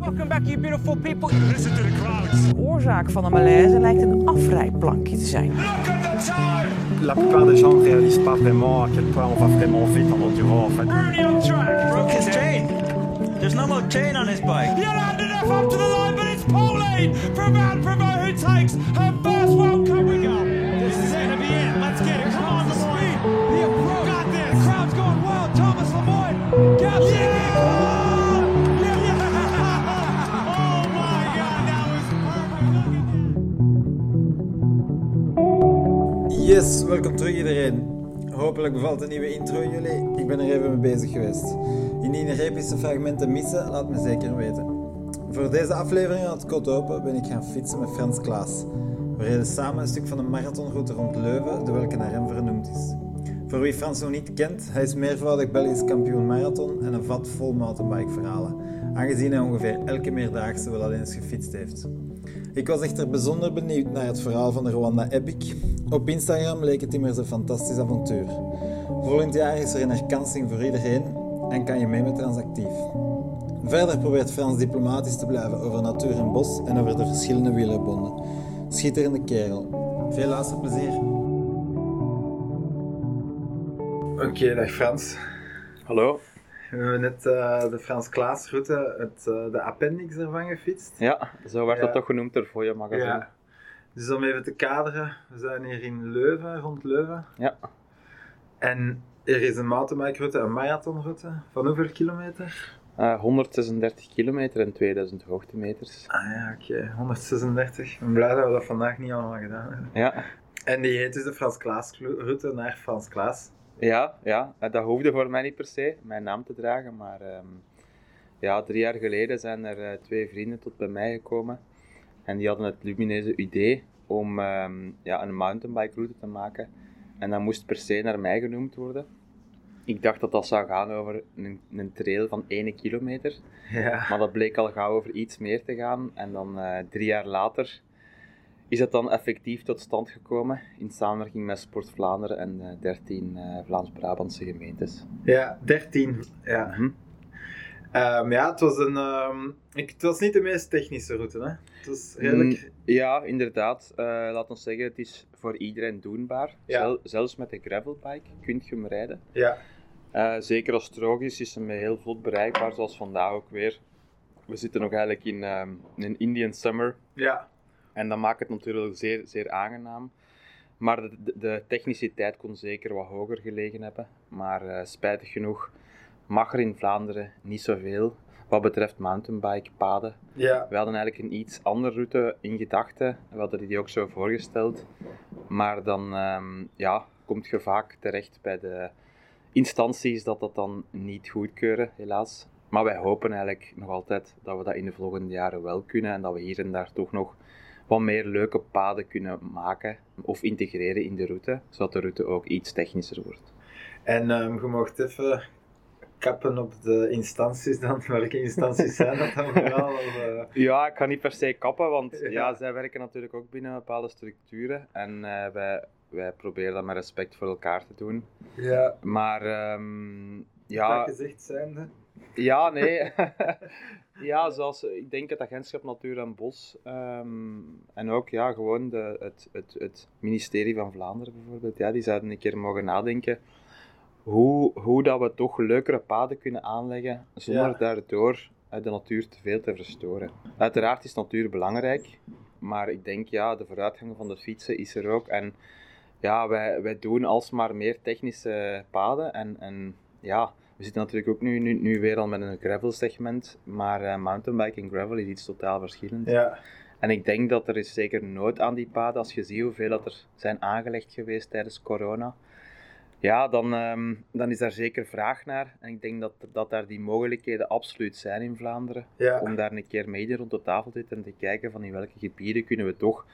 Welcome back, you beautiful people. Listen to the crowds. De oorzaak van de malaise lijkt een afrijplankje te zijn. Look at the time. La plupart des gens ne réalisent pas vraiment à quel point on va vraiment vite en enduro en fait. Rooney on track. broke his chain. There's no more chain on his bike. Yolanda up to the line, but it's Pauline from Van Primo who takes her first World Cup Yes, welkom terug iedereen. Hopelijk bevalt de nieuwe intro jullie. Ik ben er even mee bezig geweest. Indien er epische fragmenten missen, laat me zeker weten. Voor deze aflevering aan het Kot Open ben ik gaan fietsen met Frans Klaas. We reden samen een stuk van de marathonroute rond Leuven, de welke naar hem vernoemd is. Voor wie Frans nog niet kent, hij is meervoudig Belgisch kampioen marathon en een vat vol mountainbike-verhalen, aangezien hij ongeveer elke meerdaagse wel al eens gefietst heeft. Ik was echter bijzonder benieuwd naar het verhaal van de Rwanda Epic. Op Instagram leek het immers een fantastisch avontuur. Volgend jaar is er een herkansing voor iedereen en kan je mee met Transactief. Verder probeert Frans diplomatisch te blijven over natuur en bos en over de verschillende wielerbonden. Schitterende kerel. Veel luisterplezier. Oké, dag Frans. Hallo. We hebben net eh, de Frans Klaas-route, het, eh, de appendix ervan gefietst. Ja, zo werd Ja. dat toch genoemd door Voya magazine. Ja. Dus om even te kaderen, we zijn hier in Leuven, rond Leuven. Ja. En er is een mountainbike-route, een marathonroute. Van hoeveel kilometer? Eh, 136 kilometer en 2000 hoogtemeters. Ah ja, oké, 136. Ik ben blij dat we dat vandaag niet allemaal gedaan hebben. Ja, En die heet dus de Frans Klaas-route naar Frans Klaas. Ja, ja. Eh, dat hoefde voor mij niet per se mijn naam te dragen, maar ehm, ja, drie jaar geleden zijn er eh, twee vrienden tot bij mij gekomen en die hadden het lumineuze idee om ehm, ja, een mountainbike route te maken en dat moest per se naar mij genoemd worden. Ik dacht dat dat zou gaan over een, een trail van 1 kilometer. Ja. Maar dat bleek al gauw over iets meer te gaan. En dan eh, drie jaar later is het dan effectief tot stand gekomen in samenwerking met Sport Vlaanderen en eh 13 eh, Vlaams-Brabantse gemeentes. Ja, 13. Ja. Mhm. Ehm, ja, het was een... ehm, ik, het was niet de meest technische route, hè. Het was redelijk... Mm, ja, inderdaad. Eh laat ons zeggen, het is voor iedereen doenbaar. Ja. Zel- zelfs met de gravelbike kun je hem rijden. Ja. Eh, zeker als het droog is, is hem heel vlot bereikbaar, zoals vandaag ook weer. We zitten nog eigenlijk in ehm, een Indian summer. Ja. En dat maakt het natuurlijk zeer, zeer aangenaam. Maar de, de, techniciteit kon zeker wat hoger gelegen hebben. Maar eh, spijtig genoeg mag er in Vlaanderen niet zoveel wat betreft mountainbikepaden. Ja. We hadden eigenlijk een iets andere route in gedachten. We hadden die ook zo voorgesteld. Maar dan ehm, ja, komt je vaak terecht bij de instanties dat dat dan niet goedkeuren, helaas. Maar wij hopen eigenlijk nog altijd dat we dat in de volgende jaren wel kunnen en dat we hier en daar toch nog wat meer leuke paden kunnen maken of integreren in de route, zodat de route ook iets technischer wordt. En ehm, je mocht even kappen op de instanties dan. Welke instanties zijn dat dan vooral? Eh, Ja, ik ga niet per se kappen, want Ja. ja, zij werken natuurlijk ook binnen bepaalde structuren en eh, wij, wij proberen dat met respect voor elkaar te doen. ja. Maar ehm, Dat ja, gezegd zijnde. ja, nee. ja, zoals ik denk het agentschap Natuur en Bos ehm, en ook ja, gewoon de, het, het, het ministerie van Vlaanderen bijvoorbeeld, ja, die zouden een keer mogen nadenken hoe, hoe dat we toch leukere paden kunnen aanleggen zonder Ja. daardoor eh, de natuur te veel te verstoren. Uiteraard is natuur belangrijk, maar ik denk ja, de vooruitgang van de fietsen is er ook en ja, wij, wij doen alsmaar meer technische paden en, en ja, we zitten natuurlijk ook nu, nu, nu weer al met een gravel segment, maar eh, mountainbike en gravel is iets totaal verschillends. Ja. En ik denk dat er is zeker nood aan die paden, als je ziet hoeveel dat er zijn aangelegd geweest tijdens corona. Ja, dan, ehm, dan is daar zeker vraag naar. En ik denk dat, dat daar die mogelijkheden absoluut zijn in Vlaanderen. Ja. Om daar een keer mee rond de tafel te zitten en te kijken van in welke gebieden kunnen we toch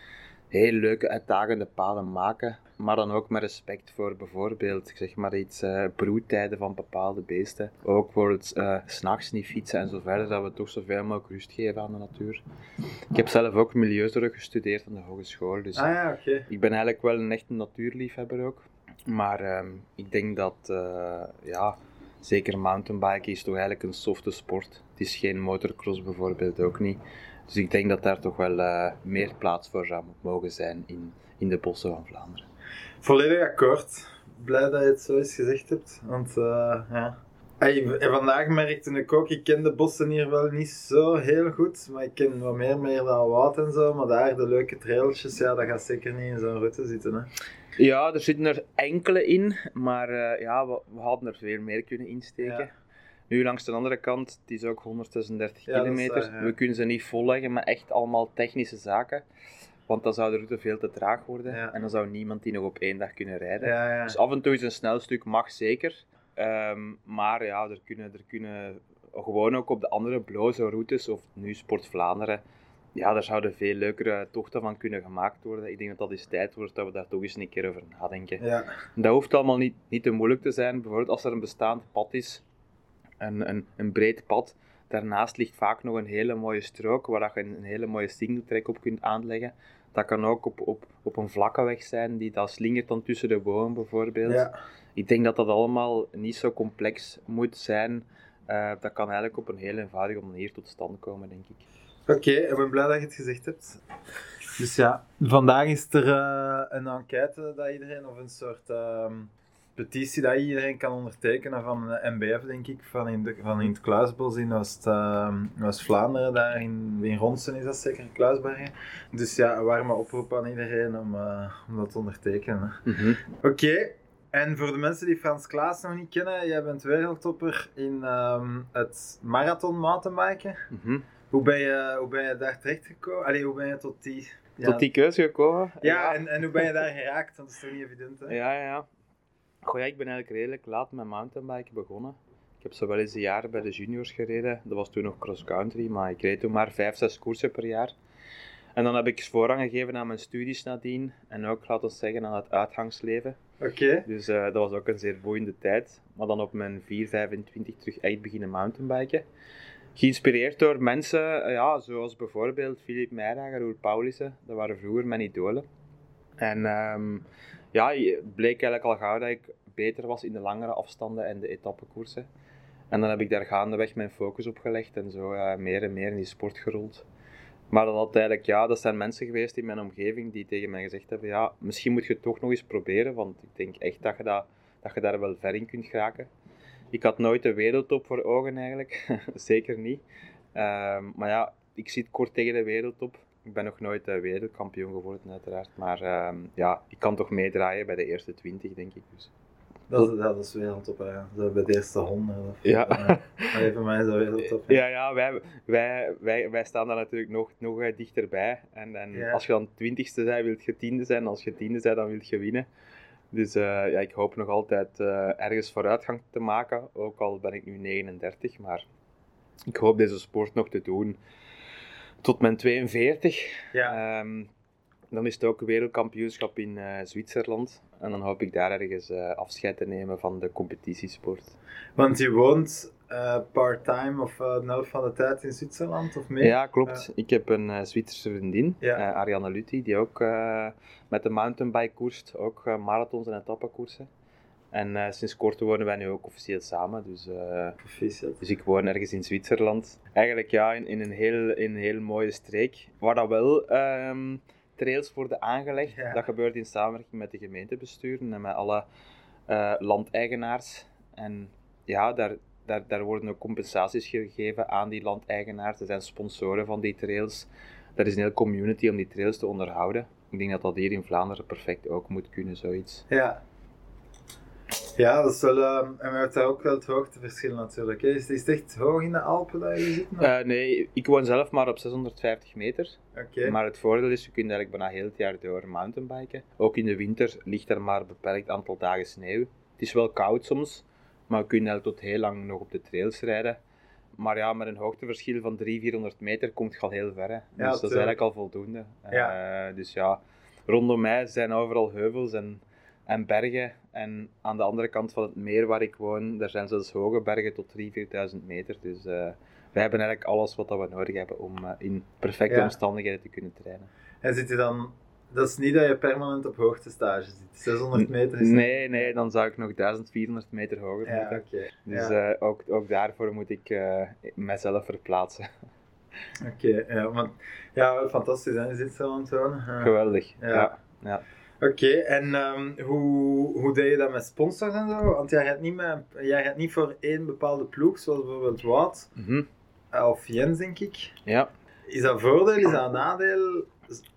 heel leuke, uitdagende paden maken. Maar dan ook met respect voor bijvoorbeeld, ik zeg maar iets, eh, broedtijden van bepaalde beesten. Ook bijvoorbeeld eh, 's s'nachts niet fietsen en zo verder, dat we toch zoveel mogelijk rust geven aan de natuur. Ik heb zelf ook milieuzorg gestudeerd aan de hogeschool, dus Ah ja, oké. ik ben eigenlijk wel een echte natuurliefhebber ook. Maar ehm, ik denk dat, eh, ja, zeker mountainbiken is toch eigenlijk een softe sport. Het is geen motocross bijvoorbeeld ook niet. Dus ik denk dat daar toch wel eh, meer plaats voor zou mogen zijn in, in de bossen van Vlaanderen. Volledig akkoord. Blij dat je het zo eens gezegd hebt. Want eh, ja. En vandaag merkte ik ook, ik ken de bossen hier wel niet zo heel goed, maar ik ken wat meer meer dan Wout en zo, maar daar de leuke trailtjes, ja, dat gaat zeker niet in zo'n route zitten. Hè. Ja, er zitten er enkele in, maar eh, ja, we, we hadden er veel meer kunnen insteken. Ja. Nu langs de andere kant, het is ook 136 Ja, is kilometer. We kunnen ze niet volleggen met echt allemaal technische zaken. Want dan zou de route veel te traag worden. Ja. En dan zou niemand die nog op één dag kunnen rijden. Ja. Dus af en toe is een snel stuk mag zeker. Ehm, maar ja, er kunnen, er kunnen gewoon ook op de andere bloze routes, of nu Sport Vlaanderen, ja, daar zouden veel leukere tochten van kunnen gemaakt worden. Ik denk dat dat eens tijd wordt dat we daar toch eens een keer over nadenken. ja. Dat hoeft allemaal niet, niet te moeilijk te zijn. Bijvoorbeeld als er een bestaand pad is, een, een, een breed pad, daarnaast ligt vaak nog een hele mooie strook waar je een, hele mooie singletrack op kunt aanleggen. Dat kan ook op, op, op een vlakke weg zijn, die dat slingert dan tussen de bomen bijvoorbeeld. ja. Ik denk dat dat allemaal niet zo complex moet zijn. Eh, dat kan eigenlijk op een heel eenvoudige manier tot stand komen, denk ik. Oké, ik ben blij dat je het gezegd hebt. Dus ja, vandaag is er eh, een enquête dat iedereen, of een soort ehm, petitie dat iedereen kan ondertekenen van de MBF, denk ik, van in, de, van in het Kluisbos in ehm, Oost-Vlaanderen, daar in, in Ronsen is dat zeker, Kluisbergen. Dus ja, een warme oproep aan iedereen om, eh, om dat te ondertekenen. hè. Oké, en voor de mensen die Frans Klaas nog niet kennen, jij bent wereldtopper in ehm, het marathon mountainbiken. Mhm. Hoe ben je, hoe ben je daar terecht gekomen? Allee, hoe ben je tot die... Ja, Tot die keuze gekomen? Ja, en, en hoe ben je daar geraakt? Dat is toch niet evident, hè? Ja, ja, ja. Goh, ja, ik ben eigenlijk redelijk laat met mountainbiken begonnen. Ik heb zo wel eens een jaar bij de juniors gereden. Dat was toen nog cross-country, maar ik reed toen maar vijf, zes koersen per jaar. En dan heb ik voorrang gegeven aan mijn studies nadien. En ook, laten we zeggen, aan het uitgangsleven. Oké. Dus eh, dat was ook een zeer boeiende tijd. Maar dan op mijn 4, 25 terug echt beginnen mountainbiken. Geïnspireerd door mensen, eh, ja, zoals bijvoorbeeld Philip Meidager, Roel Paulissen. Dat waren vroeger mijn idolen. En ehm, ja, bleek eigenlijk al gauw dat ik beter was in de langere afstanden en de etappekoersen. En dan heb ik daar gaandeweg mijn focus op gelegd en zo meer en meer in die sport gerold. Maar dat had ja, dat zijn mensen geweest in mijn omgeving die tegen mij gezegd hebben, ja, misschien moet je het toch nog eens proberen, want ik denk echt dat je, dat, dat je daar wel ver in kunt geraken. Ik had nooit de wereldtop voor ogen eigenlijk, zeker niet. Ehm, maar ja, ik zit kort tegen de wereldtop. Ik ben nog nooit eh, wereldkampioen geworden uiteraard, maar ehm, ja, ik kan toch meedraaien bij de eerste 20 denk ik. Dus. Dat, is- dat is wereldtop. Zo bij de eerste honderd. of- Ja. allee, voor mij is dat wereldtop. hè. Ja, ja wij, wij, wij, wij staan daar natuurlijk nog, nog eh, dichterbij. En, en Ja. als je dan twintigste bent, wil je tiende zijn. Als je tiende bent, dan wil je winnen. Dus eh, ja, ik hoop nog altijd ergens vooruitgang te maken. Ook al ben ik nu 39, maar ik hoop deze sport nog te doen tot mijn 42. Ja. Ehm, dan is het ook wereldkampioenschap in eh, Zwitserland. En dan hoop ik daar ergens eh, afscheid te nemen van de competitiesport. Want je woont eh, part-time of de helft van de tijd in Zwitserland, of meer? Ja, klopt. Ik heb een Zwitserse vriendin, Ja. Ariane Lutti, die ook met de mountainbike koerst, ook marathons en etappekoersen. En eh, sinds kort wonen wij nu ook officieel samen, dus, eh, dus ik woon ergens in Zwitserland. Eigenlijk ja, in, in, een, heel, in een heel mooie streek, waar dat wel ehm, trails worden aangelegd. Ja. Dat gebeurt in samenwerking met de gemeentebesturen en met alle eh, landeigenaars. En ja, daar, daar, daar worden ook compensaties gegeven aan die landeigenaars. Er zijn sponsoren van die trails. Er is een hele community om die trails te onderhouden. Ik denk dat dat hier in Vlaanderen perfect ook moet kunnen, zoiets. Ja. Ja, dat is wel... ehm, en we hebben daar ook wel het hoogteverschil natuurlijk. Hè. Is, is het echt hoog in de Alpen dat je zit? Eh, nee, ik woon zelf maar op 650 meter. Maar het voordeel is, je kunt eigenlijk bijna heel het jaar door mountainbiken. Ook in de winter ligt er maar een beperkt aantal dagen sneeuw. Het is wel koud soms, maar we kunnen tot heel lang nog op de trails rijden. Maar ja, met een hoogteverschil van 300, 400 meter komt je al heel ver. Hè. Dus dat is eigenlijk al voldoende. Ja. Eh, dus ja, rondom mij zijn overal heuvels en, en bergen. En aan de andere kant van het meer waar ik woon, daar zijn zelfs hoge bergen tot 3.000, 4.000 meter. Dus eh, wij hebben eigenlijk alles wat dat we nodig hebben om eh, in perfecte Ja. omstandigheden te kunnen trainen. En zit je dan Dat is niet dat je permanent op hoogtestage zit. 600 meter is... Nee, nee, dan zou ik nog 1400 meter hoger Ja, moeten. Dus ja. eh, ook, ook daarvoor moet ik mezelf verplaatsen. Oké, ja, maar, ja, fantastisch hè, in Zwitserland wonen. Ja. Geweldig. Ja. Ja. Oké, en ehm, hoe, hoe deed je dat met sponsors en zo? Want jij gaat niet, met, jij gaat niet voor één bepaalde ploeg, zoals bijvoorbeeld Wout Mhm. eh, of Jens, denk ik. ja. Is dat een voordeel, is dat een nadeel?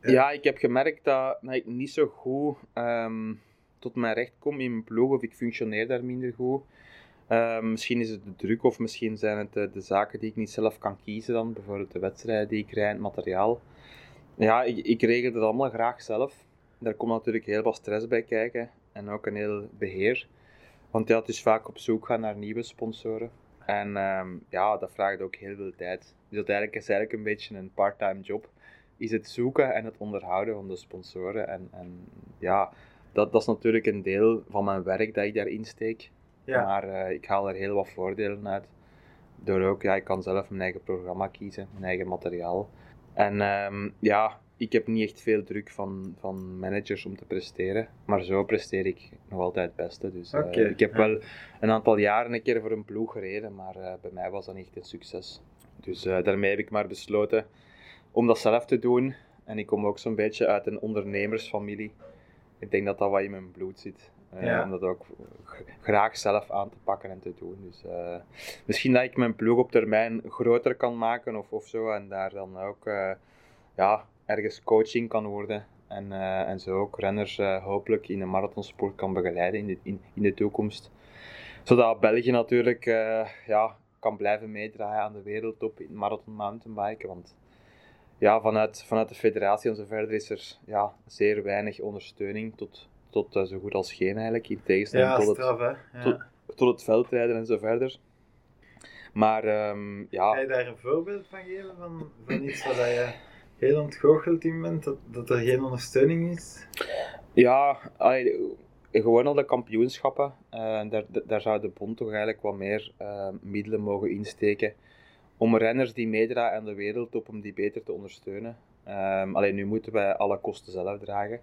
Ja, ik heb gemerkt dat, dat ik niet zo goed ehm, tot mijn recht kom in mijn ploeg, of ik functioneer daar minder goed. Ehm, misschien is het de druk, of misschien zijn het de, de zaken die ik niet zelf kan kiezen dan, bijvoorbeeld de wedstrijden die ik rijd, het materiaal. Ja, ik, ik regel het allemaal graag zelf. Daar komt natuurlijk heel wat stress bij kijken, en ook een heel beheer. Want ja, het is vaak op zoek gaan naar nieuwe sponsoren. En ehm, ja, dat vraagt ook heel veel tijd. Dus uiteindelijk is het eigenlijk een beetje een part-time job is het zoeken en het onderhouden van de sponsoren. En, en ja, dat, dat is natuurlijk een deel van mijn werk dat ik daarin steek. Ja. Maar eh, ik haal er heel wat voordelen uit. Door ook, ja, ik kan zelf mijn eigen programma kiezen, mijn eigen materiaal. En ehm, ja, ik heb niet echt veel druk van, van managers om te presteren. Maar zo presteer ik nog altijd het beste. Dus eh, ik heb ja. wel een aantal jaren een keer voor een ploeg gereden, maar eh, bij mij was dat niet echt een succes. Dus eh, daarmee heb ik maar besloten om dat zelf te doen. En ik kom ook zo'n beetje uit een ondernemersfamilie. Ik denk dat dat wat in mijn bloed zit. Ja. Om dat ook graag zelf aan te pakken en te doen. Dus misschien dat ik mijn ploeg op termijn groter kan maken of, of zo. En daar dan ook ja, ergens coaching kan worden. En, eh, en zo ook renners eh, hopelijk in de marathonsport kan begeleiden in de, in, in de toekomst. Zodat België natuurlijk eh, ja, kan blijven meedraaien aan de wereldtop in marathon mountainbiken. Want ja, vanuit, vanuit de federatie en zo verder is er ja, zeer weinig ondersteuning tot, tot zo goed als geen eigenlijk. In tegenstelling Ja, tot, het, straf hè. Ja. tot- tot het veldrijden en zo verder. Maar ehm, ja, Kan je daar een voorbeeld van geven? Van, van iets waar je heel ontgoocheld in bent? Dat, dat er geen ondersteuning is? Ja, gewoon al de kampioenschappen. eh, daar, daar zou de bond toch eigenlijk wat meer eh, middelen mogen insteken. Om renners die meedraaien aan de wereldtop, om die beter te ondersteunen. Ehm alleen nu moeten wij alle kosten zelf dragen.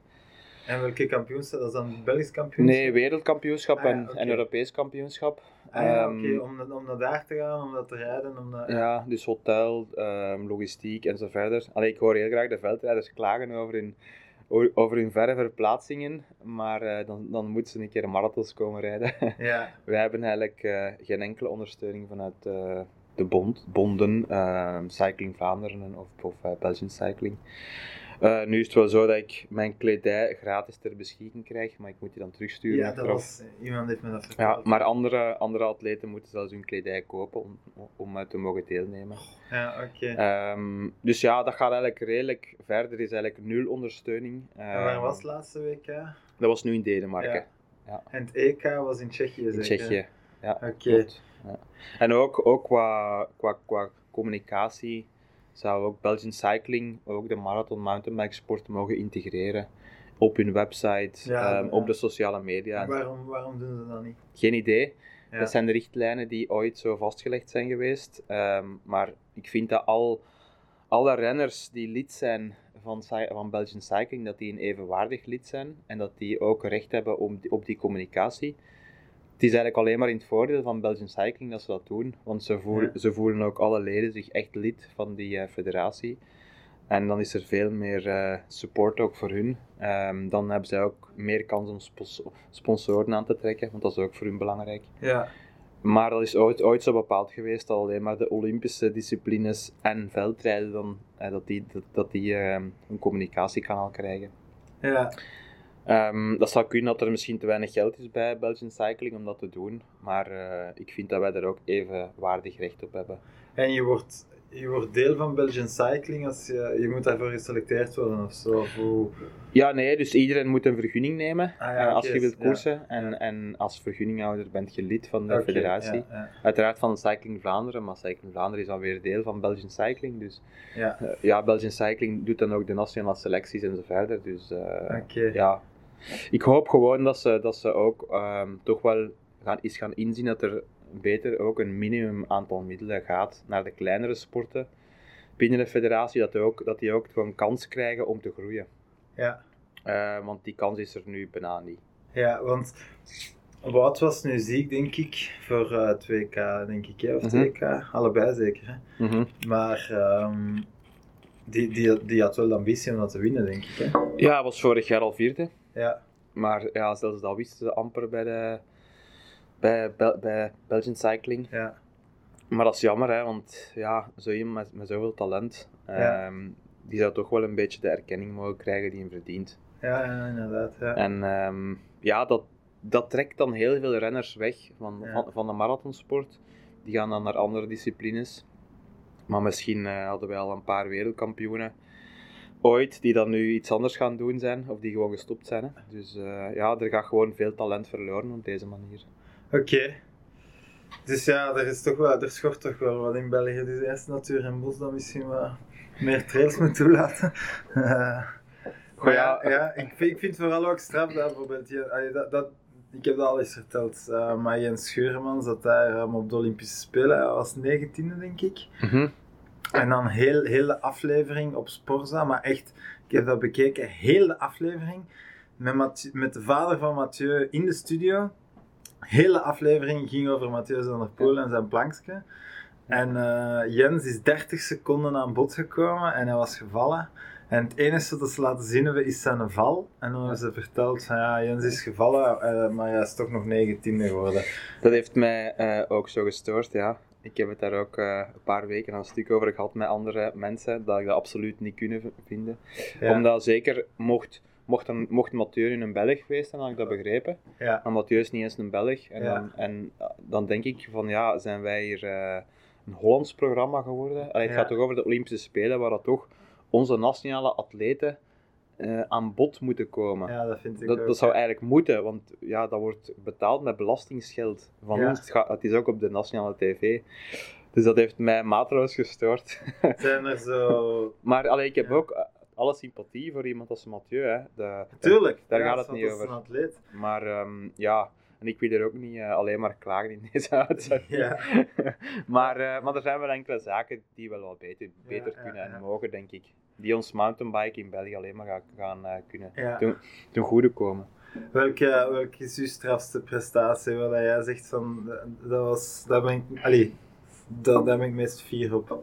En welke kampioenschap? Dat is dan Belgisch kampioenschap? Nee, wereldkampioenschap Ah ja, en, oké. en Europees kampioenschap. Ah, ja, Ehm, oké, om, om naar daar te gaan, om dat te rijden, om dat... Ja, dus hotel, ehm, logistiek en zo verder. Allee, ik hoor heel graag de veldrijders klagen over hun, over hun verre verplaatsingen, maar eh, dan, dan moeten ze een keer marathons komen rijden. Ja, Wij hebben eigenlijk eh, geen enkele ondersteuning vanuit eh, de bond, bonden, ehm, Cycling Vlaanderen of, of Belgian Cycling. Eh, nu is het wel zo dat ik mijn kledij gratis ter beschikking krijg, maar ik moet die dan terugsturen. ja dat was... Iemand heeft me dat Ja, verteld. maar andere, andere atleten moeten zelfs hun kledij kopen om, om te mogen deelnemen. Ja, oké. Ehm, dus ja, dat gaat eigenlijk redelijk verder. Er is eigenlijk nul ondersteuning. En waar Ehm, was het laatste WK? Dat was nu in Denemarken, En het EK was in Tsjechië, in zeker? Tsjechië. Ja, Oké. Ja. En ook, ook qua, qua, qua communicatie zou ook Belgian Cycling ook de marathon mountainbike sport mogen integreren op hun website, Ja, ehm, ja. op de sociale media. En waarom, waarom doen ze dat niet? Geen idee. Ja. Dat zijn de richtlijnen die ooit zo vastgelegd zijn geweest. Ehm, maar ik vind dat al, alle renners die lid zijn van, van Belgian Cycling, dat die een evenwaardig lid zijn en dat die ook recht hebben om, op die communicatie. Het is eigenlijk alleen maar in het voordeel van Belgian Cycling dat ze dat doen, want ze voelen, Ja. ze voelen ook alle leden zich echt lid van die eh, federatie. En dan is er veel meer eh, support ook voor hun. Ehm, dan hebben zij ook meer kans om sponsoren aan te trekken, want dat is ook voor hun belangrijk. Ja. Maar dat is ooit, ooit zo bepaald geweest dat alleen maar de Olympische disciplines en veldrijden dan, eh, dat die, dat, dat die ehm, een communicatiekanaal krijgen. Ja. Ehm, dat zou kunnen dat er misschien te weinig geld is bij Belgian Cycling om dat te doen, maar eh, ik vind dat wij daar ook even waardig recht op hebben. En je wordt, je wordt deel van Belgian Cycling als je, je moet daarvoor geselecteerd worden of zo. Of hoe... Ja, nee, dus iedereen moet een vergunning nemen Ah, ja, eh, als je wilt koersen. En, Ja. en als vergunninghouder bent je lid van de federatie. Ja. Uiteraard van Cycling Vlaanderen, maar Cycling Vlaanderen is dan weer deel van Belgian Cycling. Dus ja. eh, ja, Belgian Cycling doet dan ook de nationale selecties en zo verder. Dus ja, ik hoop gewoon dat ze, dat ze ook ehm, toch wel gaan, eens gaan inzien dat er beter ook een minimum aantal middelen gaat naar de kleinere sporten binnen de federatie, dat die ook, dat die ook gewoon kans krijgen om te groeien. Ja. Eh, want die kans is er nu bijna niet. Ja, want Wout was nu ziek, denk ik, voor eh 2K, denk ik, hè? of Mhm. 2K, allebei zeker. Hè? Maar ehm, die, die, die had wel de ambitie om dat te winnen, denk ik. Hè? Ja, hij was vorig jaar al vierde. Ja, Maar ja, zelfs dat wisten ze amper bij, de, bij, Bel- bij Belgian Cycling. ja, Maar dat is jammer, hè, want ja, zo iemand met, met zoveel talent, Ja. ehm, die zou toch wel een beetje de erkenning mogen krijgen die hij verdient. ja, ja, inderdaad. Ja. En ehm, ja, dat, dat trekt dan heel veel renners weg van, Ja. van, van de marathonsport. Die gaan dan naar andere disciplines. Maar misschien eh, hadden wij al een paar wereldkampioenen ooit die dan nu iets anders gaan doen zijn, of die gewoon gestopt zijn. Hè. Dus eh, ja, er gaat gewoon veel talent verloren op deze manier. Oké. Dus ja, er, is toch wel, er schort toch wel wat in België. Dus eerst natuur en bos dan misschien wat meer trails moet toelaten. Eh, maar ja, ja. ik, vind, ik vind vooral ook straf dat bijvoorbeeld, je, allee, dat, dat, ik heb dat al eens verteld, eh, maar Jens Scheurman zat daar um, op de Olympische Spelen, hij was 19e denk ik. En dan heel, heel de aflevering op Sporza, maar echt, ik heb dat bekeken, heel de aflevering met, Mathieu- met de vader van Mathieu in de studio. Hele aflevering ging over Mathieu van der Poel en zijn plankje. En eh, Jens is 30 seconden aan bod gekomen en hij was gevallen. En het enige dat ze laten zien hebben is zijn val. En dan hebben ze verteld van ja, Jens is gevallen, eh, maar hij is toch nog 19e geworden. Dat heeft mij eh, ook zo gestoord, ja. Ik heb het daar ook eh, een paar weken een stuk over gehad met andere mensen, dat ik dat absoluut niet kunnen vinden. Ja, Omdat zeker, mocht, mocht, een, mocht Mathieu nu een Belg geweest zijn, had ik dat begrepen. ja, Maar Mathieu is niet eens een Belg. En, Ja. dan, en eh, dan denk ik van, ja, zijn wij hier eh, een Hollands programma geworden? Allee, het gaat toch over de Olympische Spelen, waar dat toch onze nationale atleten eh, aan bod moeten komen. ja, dat vind ik Dat, ook. dat zou eigenlijk moeten, want ja, dat wordt betaald met belastingsgeld van Ja. ons. Het, gaat, het is ook op de nationale tv. Dus dat heeft mij mateloos gestoord. Zijn er zo... maar allee, ik heb Ja. ook eh, alle sympathie voor iemand als Mathieu. Hè. De- Tuurlijk, Daar ja, gaat het niet dat is over. een atleet. Maar ehm, ja, en ik wil er ook niet eh, alleen maar klagen in deze uitzending. Ja. maar, eh, maar er zijn wel enkele zaken die wel wat beter, beter ja, kunnen ja. en mogen, denk ik. Die ons mountainbike in België alleen maar gaan, gaan eh, kunnen ten, ten goede komen. Welke, welke is uw strafste prestatie waar jij zegt van, dat- was, daar ben ik, allee, dat, daar ben ik meest fier op.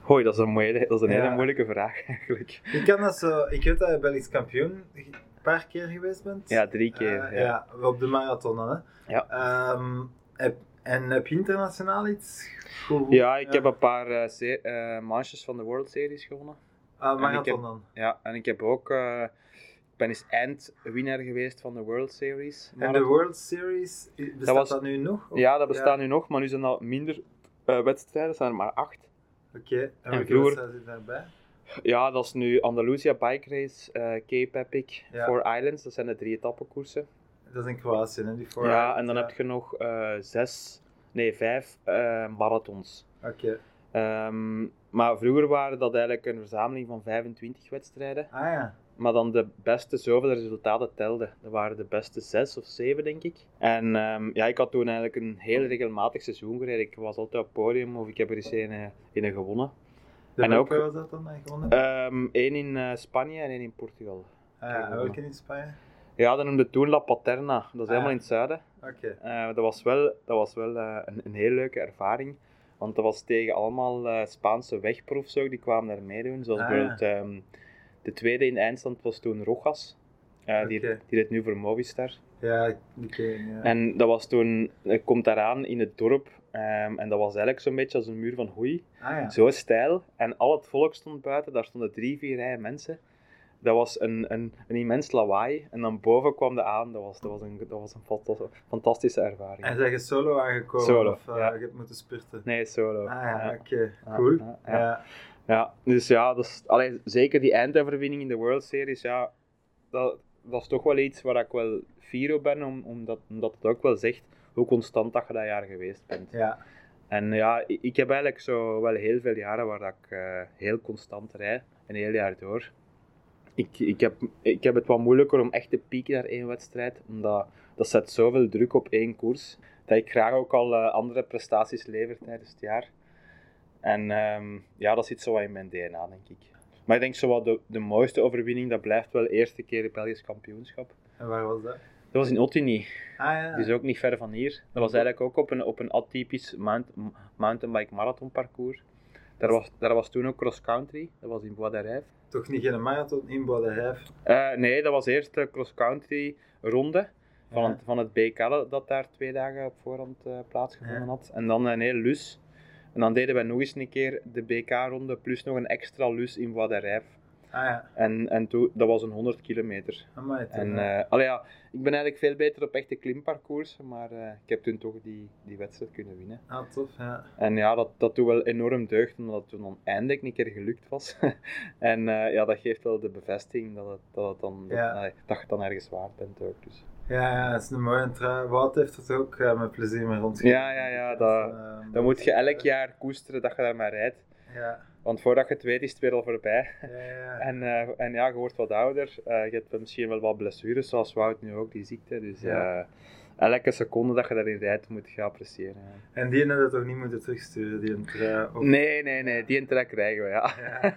Hoi, dat is een, mooie, dat is een hele moeilijke vraag eigenlijk. Ik kan dat zo, ik weet dat je Belgisch kampioen paar keer geweest bent. Ja, drie keer. Eh, ja. ja. op de marathon dan, hè. Ja. Ehm, heb, en heb je internationaal iets? goed- Ja, ik heb een paar eh, se- eh, manches van de World Series gewonnen. Ah, marathon heb- dan. Ja, en ik heb ook, eh, ik ben eens eindwinnaar geweest van de World Series. En de World Series, bestaat dat, was- nu nog? Of- Ja, dat bestaat nu nog, maar nu zijn dat minder eh, wedstrijden, er zijn er maar acht. Oké, en welke vroeger- daarbij? Ja, dat is nu Andalusia Bike Race, eh, Cape Epic, Ja. Four Islands, dat zijn de drie etappenkoersen. Dat is in Kroatië, hè, die voor. Ja, en dan heb je nog eh, zes, nee vijf eh, marathons. Oké. Ehm, maar vroeger waren dat eigenlijk een verzameling van 25 wedstrijden. Ah ja. Maar dan de beste zoveel resultaten telden. Dat waren de beste zes of zeven, denk ik. En ehm, ja, ik had toen eigenlijk een heel regelmatig seizoen gereden. Ik was altijd op het podium of ik heb er eens een, een gewonnen. De En ook- was dat dan gewonnen? Ehm Eén in eh, Spanje en één in Portugal. ah ja, welke in Spanje? Ja, dat noemde toen La Paterna. Dat is Ah, helemaal ja. in het zuiden. Oké. Eh, dat was wel, dat was wel eh, een, een heel leuke ervaring. Want dat was tegen allemaal Spaanse wegprofs ook, die kwamen daar meedoen. Zoals Ah, bijvoorbeeld ehm, de tweede in eindstand was toen Rojas. Die, die nu voor Movistar. Ja, oké. ja. En dat was toen, komt daaraan in het dorp. Ehm, en dat was eigenlijk zo'n beetje als een muur van hoei. ah ja. Zo steil. En al het volk stond buiten, daar stonden drie, vier rijen mensen. Dat was een, een, een immens lawaai. En dan boven kwam de aan. Dat was, dat was een, dat was een fanta- fantastische ervaring. En zijn je solo aangekomen? Solo, Of uh, ja. je hebt moeten spurten? Nee, solo. Ah ja, Ja. oké. Cool. ja, Ja, ja. Ja, dus ja, dat is, allee, zeker die eindoverwinning in de World Series, ja, dat, dat is toch wel iets waar ik wel fier op ben, om, omdat, omdat het ook wel zegt hoe constant dat je dat jaar geweest bent. ja. En ja, ik, heb eigenlijk zo wel heel veel jaren waar dat ik eh, heel constant rijd, een heel jaar door. Ik, ik, heb, ik heb het wat moeilijker om echt te pieken naar één wedstrijd, omdat dat zet zoveel druk op één koers, dat ik graag ook al eh, andere prestaties lever tijdens het jaar. En ehm, ja, dat zit zo wat in mijn DNA, denk ik. Maar ik denk zo wat de, de mooiste overwinning, dat blijft wel de eerste keer het Belgisch kampioenschap. En waar was dat? Dat was in Ottigny, Ah ja. die is ook niet ver van hier. Dat was eigenlijk ook op een, op een atypisch mount, m- mountainbike marathon parcours. Daar was, daar was toen ook cross country, dat was in Bois. Toch niet geen marathon in Bois Eh, nee, dat was eerst de cross country ronde van, Ja. het, van het BK dat- daar twee dagen op voorhand eh, plaatsgevonden Ja. had. En dan een hele lus. En dan deden wij nog eens een keer de BK-ronde plus nog een extra lus in Bois. Ah ja. En, en toen, dat was een 100 kilometer. Amai, En allee, ja, ik ben eigenlijk veel beter op echte klimparcoursen, maar eh, ik heb toen toch die, die wedstrijd kunnen winnen. Ah, tof, ja. En ja, dat, dat doet wel enorm deugd, omdat het toen eindelijk een keer gelukt was. en eh, ja, dat geeft wel de bevestiging dat, het, dat, het dan, dat, Ja. allee, dat je dan ergens waard bent ook. Dus. Ja, ja, het is een mooie trui. Wout heeft het ook met plezier mee rondgegaan. Ja, ja, ja, dat, Eh, dan moet je elk jaar koesteren dat je daar maar rijdt. Ja, Want voordat je het weet is het weer al voorbij. ja. En, eh, en ja, je wordt wat ouder. Eh, je hebt misschien wel wat blessures, zoals Wout nu ook, die ziekte. Dus Ja. Elke seconde dat je daarin rijdt, moet je appreciëren. ja. En die hadden dat toch niet moeten terugsturen, die trui? Of... Nee, nee, nee, die trek krijgen we, ja. Ja.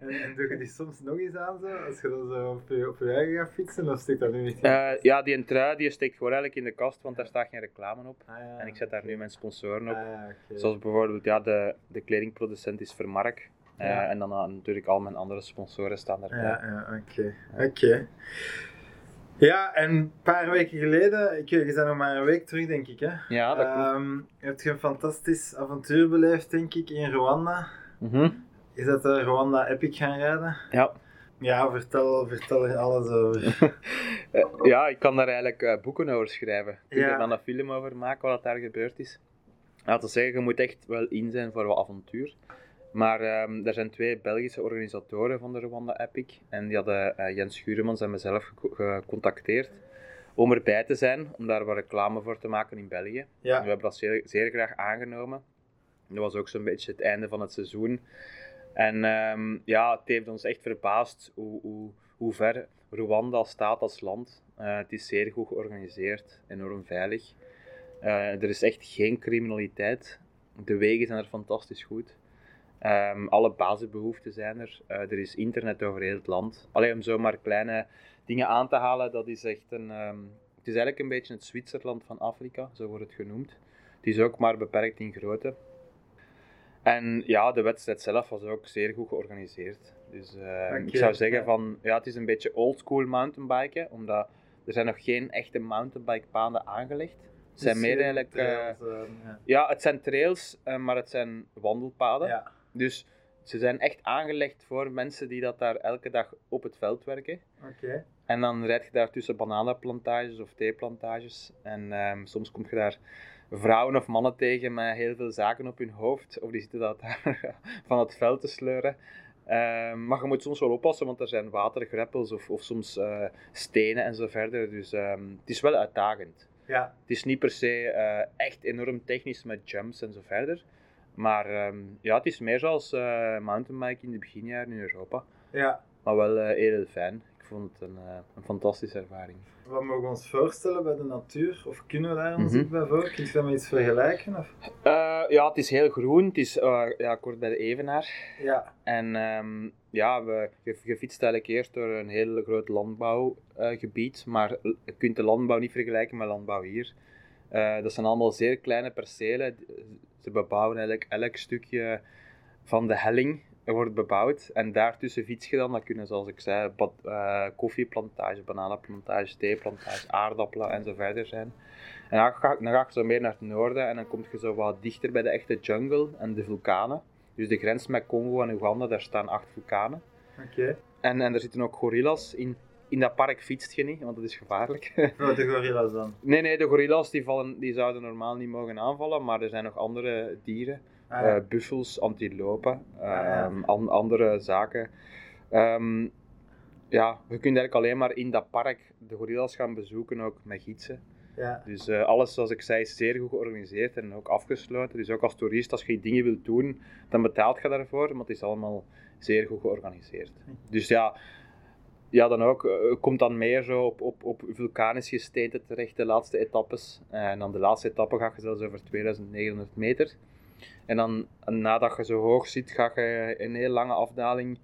En, en doe je die soms nog eens aan zo? Als je dan zo op je, op je eigen gaat fietsen, of steekt dat nu niet in? Eh, ja, die trui die steekt gewoon eigenlijk in de kast, want daar staat geen reclame op. Ah, ja. En ik zet daar nu mijn sponsoren op. Ah. Zoals bijvoorbeeld, ja, de, de kledingproducent is Vermark. Eh. En dan eh, natuurlijk al mijn andere sponsoren staan daarbij. Ja, ja, oké. Oké. Ja, en een paar weken geleden, ik, je bent nog maar een week terug, denk ik, hè? Ja, dat klopt. Ehm, heb je een fantastisch avontuur beleefd, denk ik, in Rwanda? Mhm. Is dat de Rwanda Epic gaan rijden? Ja. Ja, vertel, vertel er alles over. Eh, ja, ik kan daar eigenlijk eh, boeken over schrijven. Ik kan Ja. er dan een film over maken wat daar gebeurd is. Laten we zeggen, je moet echt wel in zijn voor wat avontuur. Maar ehm, er zijn twee Belgische organisatoren van de Rwanda Epic. En die hadden eh, Jens Schuremans en mezelf gecontacteerd om erbij te zijn, om daar wat reclame voor te maken in België. En we hebben dat zeer, zeer graag aangenomen. Dat was ook zo'n beetje het einde van het seizoen. En ehm, ja, het heeft ons echt verbaasd hoe, hoe, hoe ver Rwanda staat als land. Eh, het is zeer goed georganiseerd, enorm veilig. Eh, er is echt geen criminaliteit. De wegen zijn er fantastisch goed. Ehm, alle basisbehoeften zijn er. Eh, er is internet over heel het land. Alleen om zomaar kleine dingen aan te halen, dat is echt een. ehm, het is eigenlijk een beetje het Zwitserland van Afrika, zo wordt het genoemd. Het is ook maar beperkt in grootte. En ja, de wedstrijd zelf was ook zeer goed georganiseerd. Dus eh, Oké, ik zou zeggen van, ja, het is een beetje oldschool mountainbiken, omdat er zijn nog geen echte mountainbikepaden aangelegd. Het zijn meer eigenlijk, eh, trails, eh, ja. ja, het zijn trails, maar het zijn wandelpaden. ja. Dus ze zijn echt aangelegd voor mensen die dat daar elke dag op het veld werken. Oké. En dan rijd je daar tussen bananenplantages of theeplantages. En ehm, soms kom je daar vrouwen of mannen tegen met heel veel zaken op hun hoofd. Of die zitten dat daar van het veld te sleuren. Ehm, maar je moet soms wel oppassen, want er zijn watergreppels of, of soms eh, stenen en zo verder. Dus ehm, het is wel uitdagend. Ja, Het is niet per se eh, echt enorm technisch met jumps en zo verder. Maar ehm, ja, het is meer zoals eh mountainbiken in de beginjaren in Europa. ja. Maar wel eh, heel fijn. Ik vond het een, eh, een fantastische ervaring. Wat mogen we ons voorstellen bij de natuur? Of kunnen we daar ons iets bij voor? Kun je iets vergelijken? Of? Ja, het is heel groen. Het is ja, kort bij de Evenaar. Ja, En ehm, ja, we, je, je fietst eigenlijk eerst door een heel groot landbouwgebied. maar je kunt de landbouw niet vergelijken met landbouw hier. Dat zijn allemaal zeer kleine percelen. Ze bebouwen eigenlijk elk stukje van de helling wordt bebouwd. En daartussen fiets je dan, dat kunnen zoals ik zei, bad, eh, koffieplantage, bananenplantage, theeplantage, aardappelen en zo verder zijn. En dan ga, dan ga je zo meer naar het noorden en dan kom je zo wat dichter bij de echte jungle en de vulkanen. Dus de grens met Congo en Oeganda, daar staan acht vulkanen. oké. En, en er zitten ook gorillas in. In dat park fietst je niet, want dat is gevaarlijk. Oh, de gorilla's dan. nee, nee, de gorillas die, vallen, die zouden normaal niet mogen aanvallen, maar er zijn nog andere dieren. Ah, ja. Eh, buffels, antilopen, ja. ehm, an- andere zaken. Ehm, ja, je kunt eigenlijk alleen maar in dat park de gorillas gaan bezoeken, ook met gidsen. ja. Dus eh, alles, zoals ik zei, is zeer goed georganiseerd en ook afgesloten. Dus ook als toerist, als je dingen wilt doen, dan betaalt je daarvoor, maar het is allemaal zeer goed georganiseerd. Dus ja, ja dan ook, eh, komt dan meer zo op, op, op vulkanisch gesteente terecht, de laatste etappes. Eh, en dan de laatste etappe ga je zelfs over 2900 meter. En dan, nadat je zo hoog zit, ga je een heel lange afdaling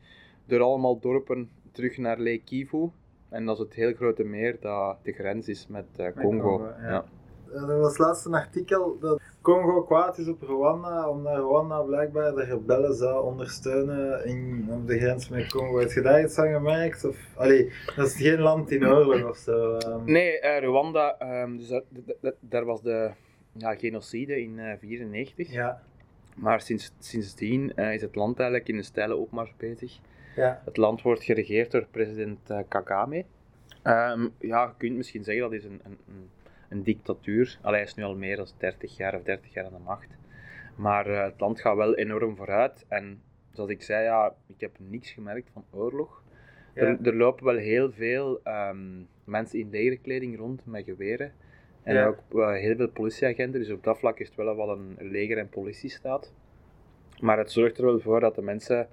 door allemaal dorpen terug naar Lake Kivu. En dat is het heel grote meer dat de grens is met eh, Congo. Congo, ja. ja. Er was laatst een artikel dat Congo kwaad is op Rwanda, omdat Rwanda blijkbaar de rebellen zou ondersteunen in, op de grens met Congo. Heb je daar iets van gemerkt? Of, allee, dat is geen land in oorlog of zo. ehm. Nee, eh, Rwanda, ehm, dus dat- daar was de ja, genocide in 1994. Ja, Maar sinds, sindsdien eh, is het land eigenlijk in een steile opmars bezig. ja, Het land wordt geregeerd door president eh, Kagame. Ehm, ja, je kunt misschien zeggen dat is een, een, een, een dictatuur. Allee, hij is nu al meer dan 30 jaar of 30 jaar aan de macht. Maar eh, het land gaat wel enorm vooruit. En zoals ik zei, ja, ik heb niks gemerkt van oorlog. ja. Er, er lopen wel heel veel ehm, mensen in legerkleding rond met geweren. En Ja. ook eh, heel veel politieagenten. Dus op dat vlak is het wel wel een leger- en politiestaat. Maar het zorgt er wel voor dat de mensen.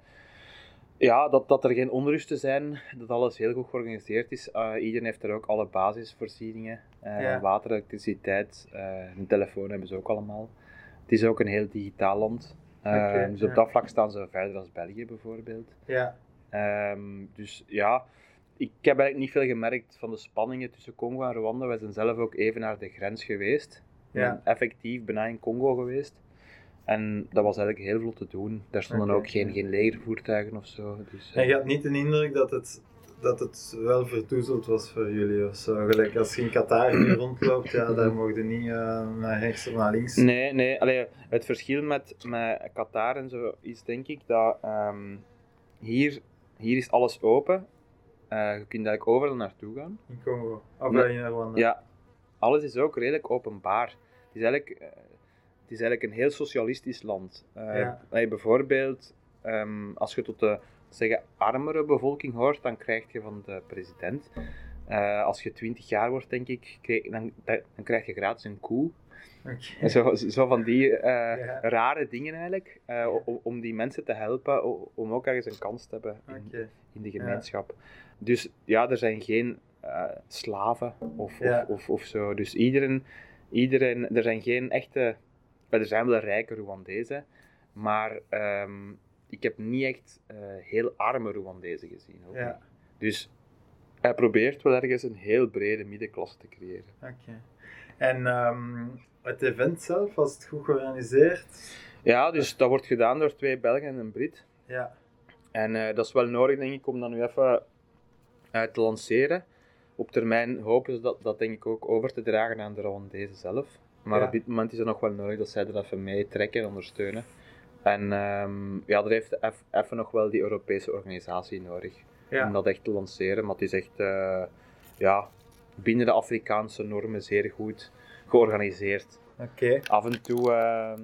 Ja, dat, dat er geen onrusten zijn, dat alles heel goed georganiseerd is. Eh, iedereen heeft er ook alle basisvoorzieningen. Ja. Water, elektriciteit, eh, een telefoon hebben ze ook allemaal. Het is ook een heel digitaal land. Eh, dus op dat vlak staan ze verder als België bijvoorbeeld. ja. Ehm, dus ja, ik heb eigenlijk niet veel gemerkt van de spanningen tussen Congo en Rwanda. Wij zijn zelf ook even naar de grens geweest. Ja. effectief bijna in Congo geweest. En dat was eigenlijk heel vlot te doen. Daar stonden ook geen, ja. geen legervoertuigen of zo. Dus, En eh, je had niet de indruk dat het, dat het wel verdoezeld was voor jullie of zo. Gelijk als je in Qatar nu rondloopt, ja, daar mocht je niet eh, naar rechts of naar links. Nee, nee. Allee, het verschil met, met Qatar en zo is denk ik dat ehm, hier, hier is alles open. Eh, je kunt eigenlijk overal naartoe gaan. In Congo. Of Nee. in Rwanda. Ja, alles is ook redelijk openbaar. Het is eigenlijk, het is eigenlijk een heel socialistisch land. Eh, Ja. bijvoorbeeld, ehm, als je tot de zeggen, armere bevolking hoort, dan krijg je van de president. eh, als je 20 jaar wordt, denk ik, krijg- dan, dan krijg je gratis een koe. Oké. Zo, zo van die eh, Ja. rare dingen eigenlijk, om, om die mensen te helpen, om ook ergens een kans te hebben in, in de gemeenschap. Dus ja, er zijn geen slaven of, of, of, of zo. Dus iedereen, iedereen, er zijn geen echte, wel, er zijn wel rijke Rwandezen, maar ehm, ik heb niet echt eh, heel arme Rwandezen gezien. ook Ja. niet. Dus hij probeert wel ergens een heel brede middenklasse te creëren. Oké. En ehm, het event zelf, was het goed georganiseerd? Ja, dus dat wordt gedaan door twee Belgen en een Brit. Ja. En eh, dat is wel nodig, denk ik, om dat nu even eh, te lanceren. Op termijn hopen ze dat, dat denk ik ook over te dragen aan de Rwandezen zelf. Maar Ja. op dit moment is het nog wel nodig dat zij er even mee trekken en ondersteunen. En ehm, ja, er heeft even nog wel die Europese organisatie nodig om dat echt te lanceren. Maar het is echt eh, ja, binnen de Afrikaanse normen zeer goed georganiseerd. Oké. Af en toe, ehm,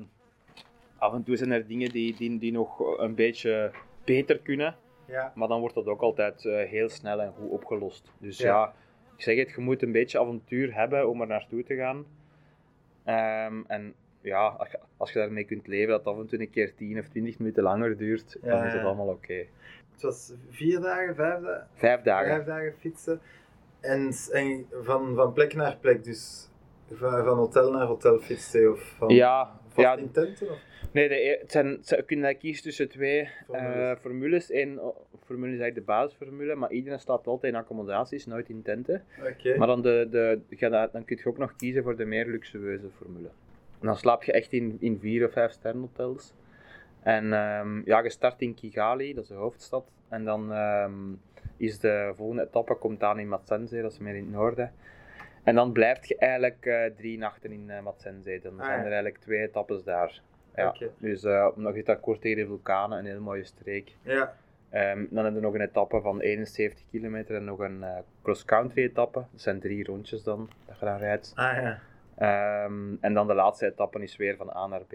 af en toe zijn er dingen die, die, die nog een beetje beter kunnen. Ja. Maar dan wordt dat ook altijd eh, heel snel en goed opgelost. Dus Ja. ja. ik zeg het, je moet een beetje avontuur hebben om er naartoe te gaan. Ehm, en ja, als je, daarmee kunt leven dat het af en toe een keer 10 of 20 minuten langer duurt, Ja, dan is dat ja. allemaal oké. Het was vier dagen, vijf dagen? Vijf dagen. Vijf dagen fietsen. En, en van, van plek naar plek, dus van, van hotel naar hotel fietsen of van Ja, ja, in tenten? Of? nee, de, e- het zijn, kiezen tussen twee Formules. eh, formules. Eén oh, formule is eigenlijk de basisformule, maar iedereen staat altijd in accommodaties, nooit in tenten. Maar dan, de, de, dan kun je ook nog kiezen voor de meer luxueuze formule. En dan slaap je echt in, in vier of vijf sterrenhotels. En ehm, ja, je start in Kigali, dat is de hoofdstad. En dan ehm, is de volgende etappe komt aan in Matsense, dat is meer in het noorden. En dan blijf je eigenlijk eh, drie nachten in uh. Dan Ah, zijn er eigenlijk twee etappes daar. Ja. Dus uh, omdat je daar kort tegen de vulkanen, een heel mooie streek. Ja. Ehm, dan hebben we nog een etappe van 71 kilometer en nog een cross-country etappe. Dat zijn drie rondjes dan, dat je dan rijdt. Ah ja. Ehm, en dan de laatste etappe is weer van A naar B.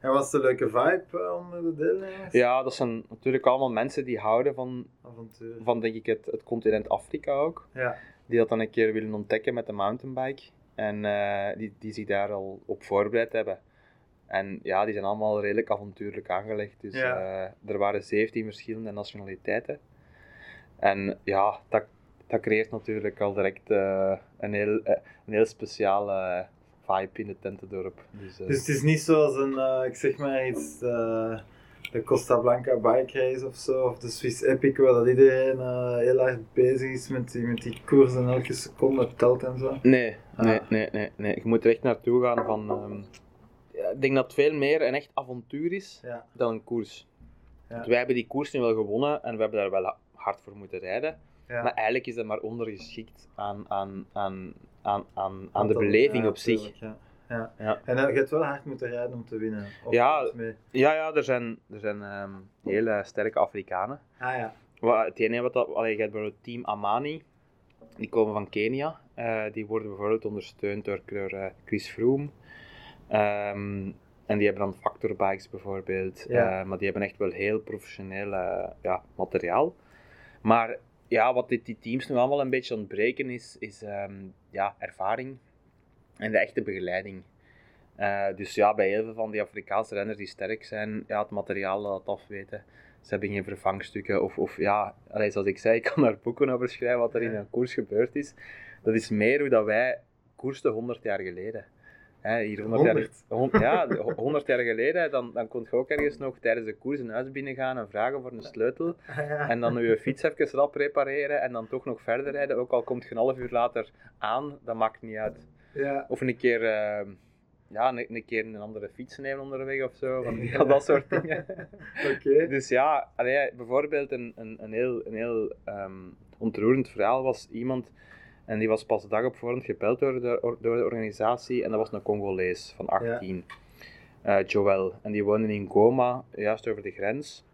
En was het een leuke vibe onder de deelnemers? Ja, dat zijn natuurlijk allemaal mensen die houden van, Avontuur. van denk ik, het, het continent Afrika ook. Ja. Die dat dan een keer willen ontdekken met de mountainbike. En eh, die, die zich daar al op voorbereid hebben. En ja, die zijn allemaal redelijk avontuurlijk aangelegd. Dus Ja. eh, er waren 17 verschillende nationaliteiten. En ja, dat, dat creëert natuurlijk al direct eh, een, heel, een heel speciale vibe in het tentendorp. Dus, Dus het is niet zoals een, ik zeg maar iets, de Costa Blanca Bike Race of zo, of de Swiss Epic, waar dat iedereen eh, heel hard bezig is met die, met die koers en elke seconde telt en zo. Nee, nee, Ah. nee, nee, nee. Je moet er echt naartoe gaan van... ehm, ja, ik denk dat het veel meer een echt avontuur is Ja. dan een koers. Ja. Want wij hebben die koers nu wel gewonnen en we hebben daar wel hard voor moeten rijden. Ja. Maar eigenlijk is dat maar ondergeschikt aan, aan, aan, aan, aan, aan de beleving op zich. Ja. En eh, je hebt wel hard moeten rijden om te winnen. Of Ja. iets mee. Ja, ja, er zijn, er zijn ehm, hele sterke Afrikanen. Ah ja. Wat, het enige wat dat, allee, je hebt bijvoorbeeld Team Amani, die komen van Kenia. Eh, die worden bijvoorbeeld ondersteund door, door eh, Chris Froome. Ehm, en die hebben dan factorbikes bijvoorbeeld. Ja. Eh, maar die hebben echt wel heel professioneel ja, materiaal. Maar ja, wat dit, die teams nu allemaal een beetje ontbreken is, is ehm, ja, ervaring en de echte begeleiding. Eh, dus ja, bij heel veel van die Afrikaanse renners die sterk zijn, ja, het materiaal laat afweten. Ze hebben geen vervangstukken. Of, of ja, allee, zoals ik zei, ik kan daar boeken over schrijven wat er in een koers gebeurd is. Dat is meer hoe dat wij koersten 100 jaar geleden. Hè, hier 100 jaar, 100? hon- ja, de- 100 jaar geleden, dan, dan kon je ook ergens nog tijdens de koers een huis binnengaan en vragen voor een sleutel. En dan je fiets even rap repareren en dan toch nog verder rijden. Ook al komt je een half uur later aan, dat maakt niet uit. Ja. Of een keer, eh, ja, een, een keer een andere fiets nemen onderweg of zo. Van, ja, dat soort dingen. Oké. Dus ja, allee, bijvoorbeeld een, een, een heel, een heel ehm, ontroerend verhaal was iemand, en die was pas de dag op voorhand gebeld door de, or- door de organisatie, en dat was een Congolees van 18, eh, Joël. En die woonde in Goma, juist over de grens.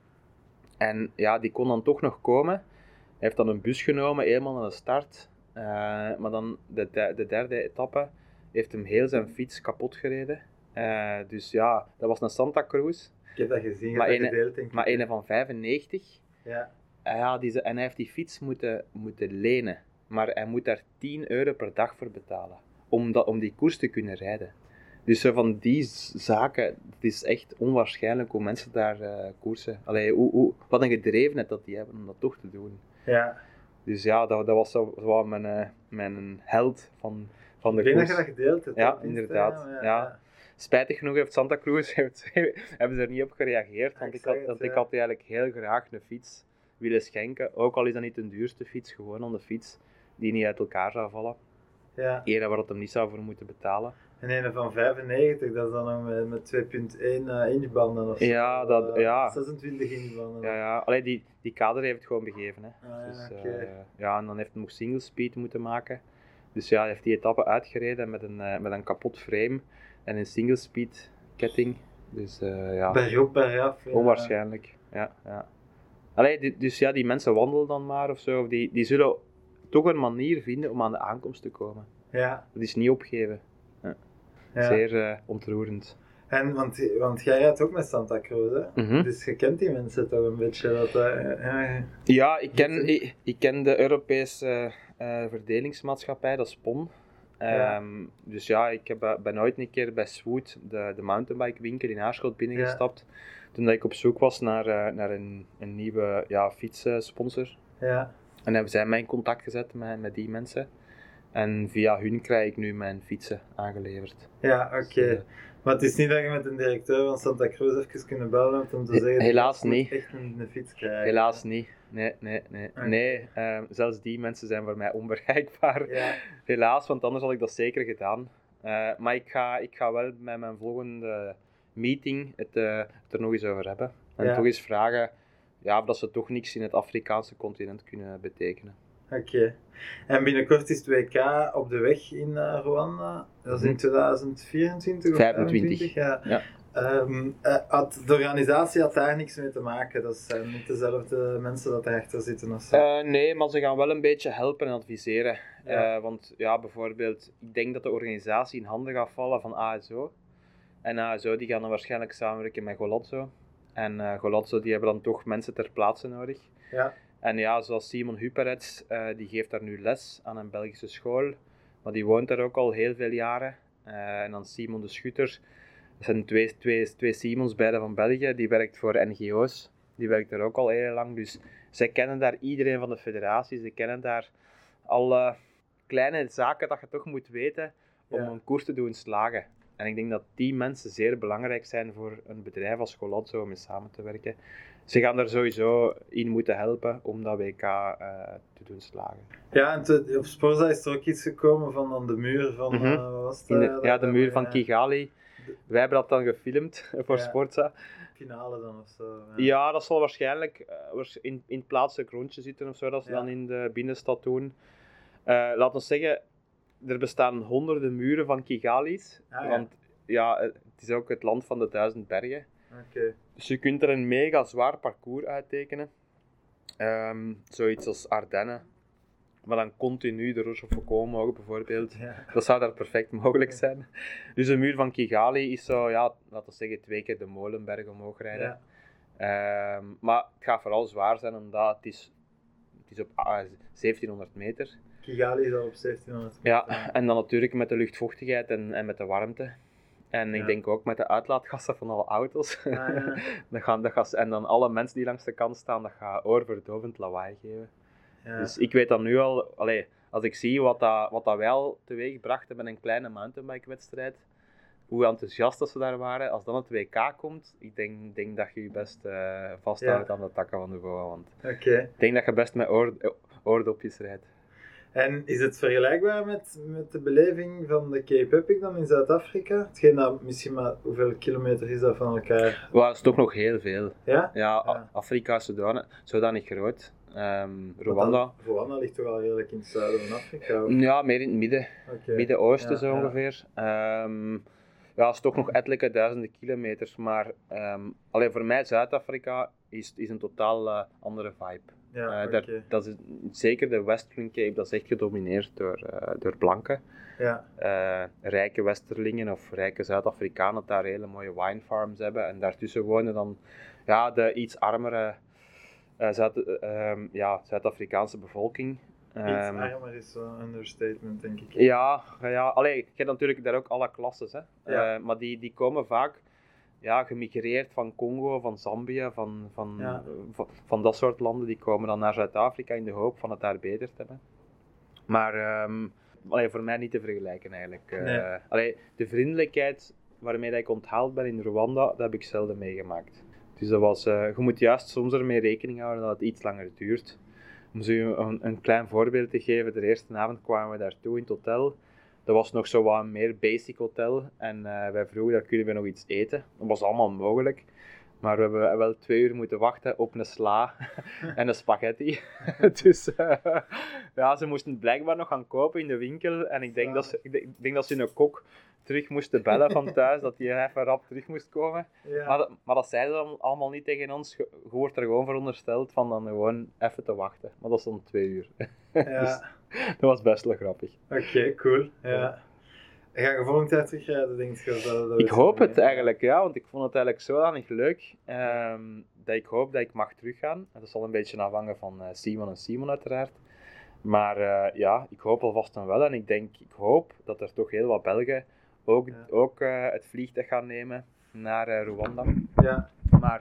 En ja, die kon dan toch nog komen. Hij heeft dan een bus genomen, helemaal naar de start. Eh, maar dan de, de, de derde etappe heeft hem heel zijn fiets kapot gereden. Eh, dus ja, dat was een Santa Cruz. Ik heb dat gezien, Maar gedeeld, denk ik. Maar een van 95. Ja. Eh, ja, die, en hij heeft die fiets moeten, moeten lenen. Maar hij moet daar 10 euro per dag voor betalen. Om, dat, om die koers te kunnen rijden. Dus van die zaken, het is echt onwaarschijnlijk hoe mensen daar eh, koersen. Allee, hoe, hoe, wat een gedrevenheid dat die hebben om dat toch te doen. ja. Dus ja, dat, dat was zo, zo mijn, eh, mijn held van, van de Ik denk dat je dat gedeeld hebt. Ja, inderdaad, ja. Spijtig genoeg heeft Santa Cruz heeft, hebben ze er niet op gereageerd, want Ik ik had, zag het, want ik had eigenlijk heel graag een fiets willen schenken. Ook al is dat niet de duurste fiets, gewoon om de fiets die niet uit elkaar zou vallen. Ja. Ene waar het hem niet zou voor moeten betalen. En een van 95, dat is dan nog met, met 2.1 eh, inch banden of zo. Ja, dat- Eh, ja. 26 inch banden. Ja, ja. Allee, die, die kader heeft het gewoon begeven. Hè. Ah, ja, dus, oké. eh, ja, en dan heeft hij nog single speed moeten maken. Dus ja, hij heeft die etappe uitgereden met een, eh, met een kapot frame en een single speed ketting. Dus ja. Bergop, bergaf. ja. Onwaarschijnlijk, ja. ja. Allee, dus ja, die mensen wandelen dan maar of zo. Of die, die zullen toch een manier vinden om aan de aankomst te komen. Ja, Dat is niet opgeven. Ja. Zeer eh, ontroerend. En, want, want jij rijdt ook met Santa Cruz, hè? Mhm. Dus je kent die mensen toch een beetje. Dat, eh, ja, Ja, ik ken, ik, ik ken de Europese eh, verdelingsmaatschappij, dat is PON. Ja. Ehm, Dus ja, ik heb, ben ooit een keer bij Swoot, de, de mountainbike winkel in Aarschot, binnengestapt. Toen dat ik op zoek was naar, naar een, een nieuwe ja, fietssponsor. ja. En hebben zij mij in contact gezet met, met die mensen. En via hun krijg ik nu mijn fietsen aangeleverd. ja oké. Dus, eh, Maar het is niet dat je met een directeur van Santa Cruz even kunnen bellen om te zeggen... helaas je moet niet. echt een, een fiets krijgen. Helaas niet. Nee, nee, nee. Oké. nee ehm, zelfs die mensen zijn voor mij onbereikbaar. Ja, Helaas, want anders had ik dat zeker gedaan. Eh, maar ik ga, ik ga wel met mijn volgende meeting het, eh, het er nog eens over hebben. En Ja. toch eens vragen ja, of dat ze toch niks in het Afrikaanse continent kunnen betekenen. Oké. En binnenkort is het WK op de weg in eh, Rwanda. Dat is in Mhm. 2024 of 25. Ja. Ja. Ehm, eh, had, de organisatie had daar niks mee te maken. Dat zijn niet dezelfde mensen dat erachter zitten of zo. Eh, nee, maar ze gaan wel een beetje helpen en adviseren. Ja. Eh, want ja, bijvoorbeeld, ik denk dat de organisatie in handen gaat vallen van ASO. En ASO die gaan dan waarschijnlijk samenwerken met Golazzo. En eh Golazzo die hebben dan toch mensen ter plaatse nodig. Ja. En ja, zoals Simon Huperets, eh, die geeft daar nu les aan een Belgische school. Maar die woont daar ook al heel veel jaren. Eh, en dan Simon de Schutter. Dat zijn twee, twee, twee Simons, beide van België. Die werkt voor NGO's. Die werkt daar ook al heel lang. Dus zij kennen daar iedereen van de federatie. Ze kennen daar alle kleine zaken dat je toch moet weten om Ja. een koers te doen slagen. En ik denk dat die mensen zeer belangrijk zijn voor een bedrijf als Golazzo om mee samen te werken. Ze gaan er sowieso in moeten helpen om dat WK eh, te doen slagen. Ja, en te- op Sporza is er ook iets gekomen van de muur van... Wat was het, de, eh, ja, de muur van ja, Kigali. Wij hebben dat dan gefilmd voor Ja. Sportza. Finale dan of zo. Ja, dat zal waarschijnlijk waars- in, in het plaatselijk rondje zitten of zo, dat ze Ja. dan in de binnenstad doen. Laten we zeggen, er bestaan honderden muren van Kigali's. Ah. Want ja, het is ook het land van de duizend bergen. Oké. Dus je kunt er een mega zwaar parcours uittekenen. Ehm, zoiets als Ardennen. Maar dan continu de Rochefoucauld mogen bijvoorbeeld. Ja. Dat zou daar perfect mogelijk zijn. Dus de muur van Kigali is zo, ja, laten we zeggen, twee keer de Molenberg omhoog rijden. Ja. Ehm, maar het gaat vooral zwaar zijn omdat het is, het is op ah, 1700 meter. Kigali is al op 1700 Ja, en dan natuurlijk met de luchtvochtigheid en, en met de warmte. En ik Ja. denk ook met de uitlaatgassen van alle auto's. Ah, ja. dat gaan, dat gaat, en dan alle mensen die langs de kant staan, dat gaat oorverdovend lawaai geven. Ja. Dus ik weet dan nu al, allee, als ik zie wat, dat, wat dat al teweeg brachten met een kleine mountainbike-wedstrijd, hoe enthousiast dat ze daar waren, als dan het WK komt, ik denk, denk dat je je best eh, vasthoudt aan de takken van de boa. Want ik denk dat je best met oor, oordopjes rijdt. En is het vergelijkbaar met, met de beleving van de Cape Epic dan in Zuid-Afrika? Hetgeen dat misschien maar, hoeveel kilometer is dat van elkaar? Maar het is toch nog heel veel. Ja? Ja, Ja. Afrika is zodanig, zodanig groot. Ehm, Rwanda, dan- Rwanda ligt toch al redelijk in het zuiden van Afrika? of? ja, meer in het midden. Midden-Oosten Ja, zo ongeveer. Ehm, ja, is toch nog ettelijke duizenden kilometers, maar ehm alleen voor mij Zuid-Afrika is, is een totaal eh, andere vibe. Ja, Eh, daar- dat is, zeker de Western Cape, dat is echt gedomineerd door, eh, door blanken. Ja, rijke Westerlingen of rijke Zuid-Afrikanen dat daar hele mooie winefarms hebben. En daartussen wonen dan ja, de iets armere Zuid, eh, ehm, ja, Zuid-Afrikaanse bevolking. Armer is zo'n understatement, denk ik. ja, ja allee, je hebt natuurlijk daar ook alle klasses, hè. Ja. Eh, maar die, die komen vaak ja, gemigreerd van Congo, van Zambia, van, van, Ja. van, van dat soort landen. Die komen dan naar Zuid-Afrika in de hoop van het daar beter te hebben. Maar allee, voor mij niet te vergelijken eigenlijk. Eh, Nee. allee, de vriendelijkheid waarmee dat ik onthaald ben in Rwanda, dat heb ik zelden meegemaakt. Dus dat was, eh, je moet juist soms ermee rekening houden dat het iets langer duurt. Om zo een, een klein voorbeeld te geven, de eerste avond kwamen we daartoe in het hotel. Dat was nog zo een meer basic hotel. En eh, wij vroegen, daar kunnen we nog iets eten. Dat was allemaal mogelijk. Maar we hebben wel twee uur moeten wachten op een sla en een spaghetti. dus eh, ja, ze moesten blijkbaar nog gaan kopen in de winkel. En ik denk, dat ze, ik denk, dat ze een kok terug moesten bellen van thuis, dat hij even rap terug moest komen. Ja. Maar, dat, maar dat zeiden ze dan allemaal niet tegen ons. Je, je wordt er gewoon verondersteld van dan gewoon even te wachten. Maar dat stond twee uur. ja. Dus- dat was best wel grappig. Oké, cool. Ja. Ga je volgend jaar terugrijden, denk je? Dat, dat Ik hoop het eigenlijk, ja, want ik vond het eigenlijk zodanig leuk ehm, dat ik hoop dat ik mag teruggaan. Dat zal een beetje afhangen van eh, Simon en Simon uiteraard. Maar eh, ja, ik hoop alvast dan wel. En ik denk, ik hoop dat er toch heel wat Belgen ook, Ja. ook eh, het vliegtuig gaan nemen naar Rwanda. Ja, Maar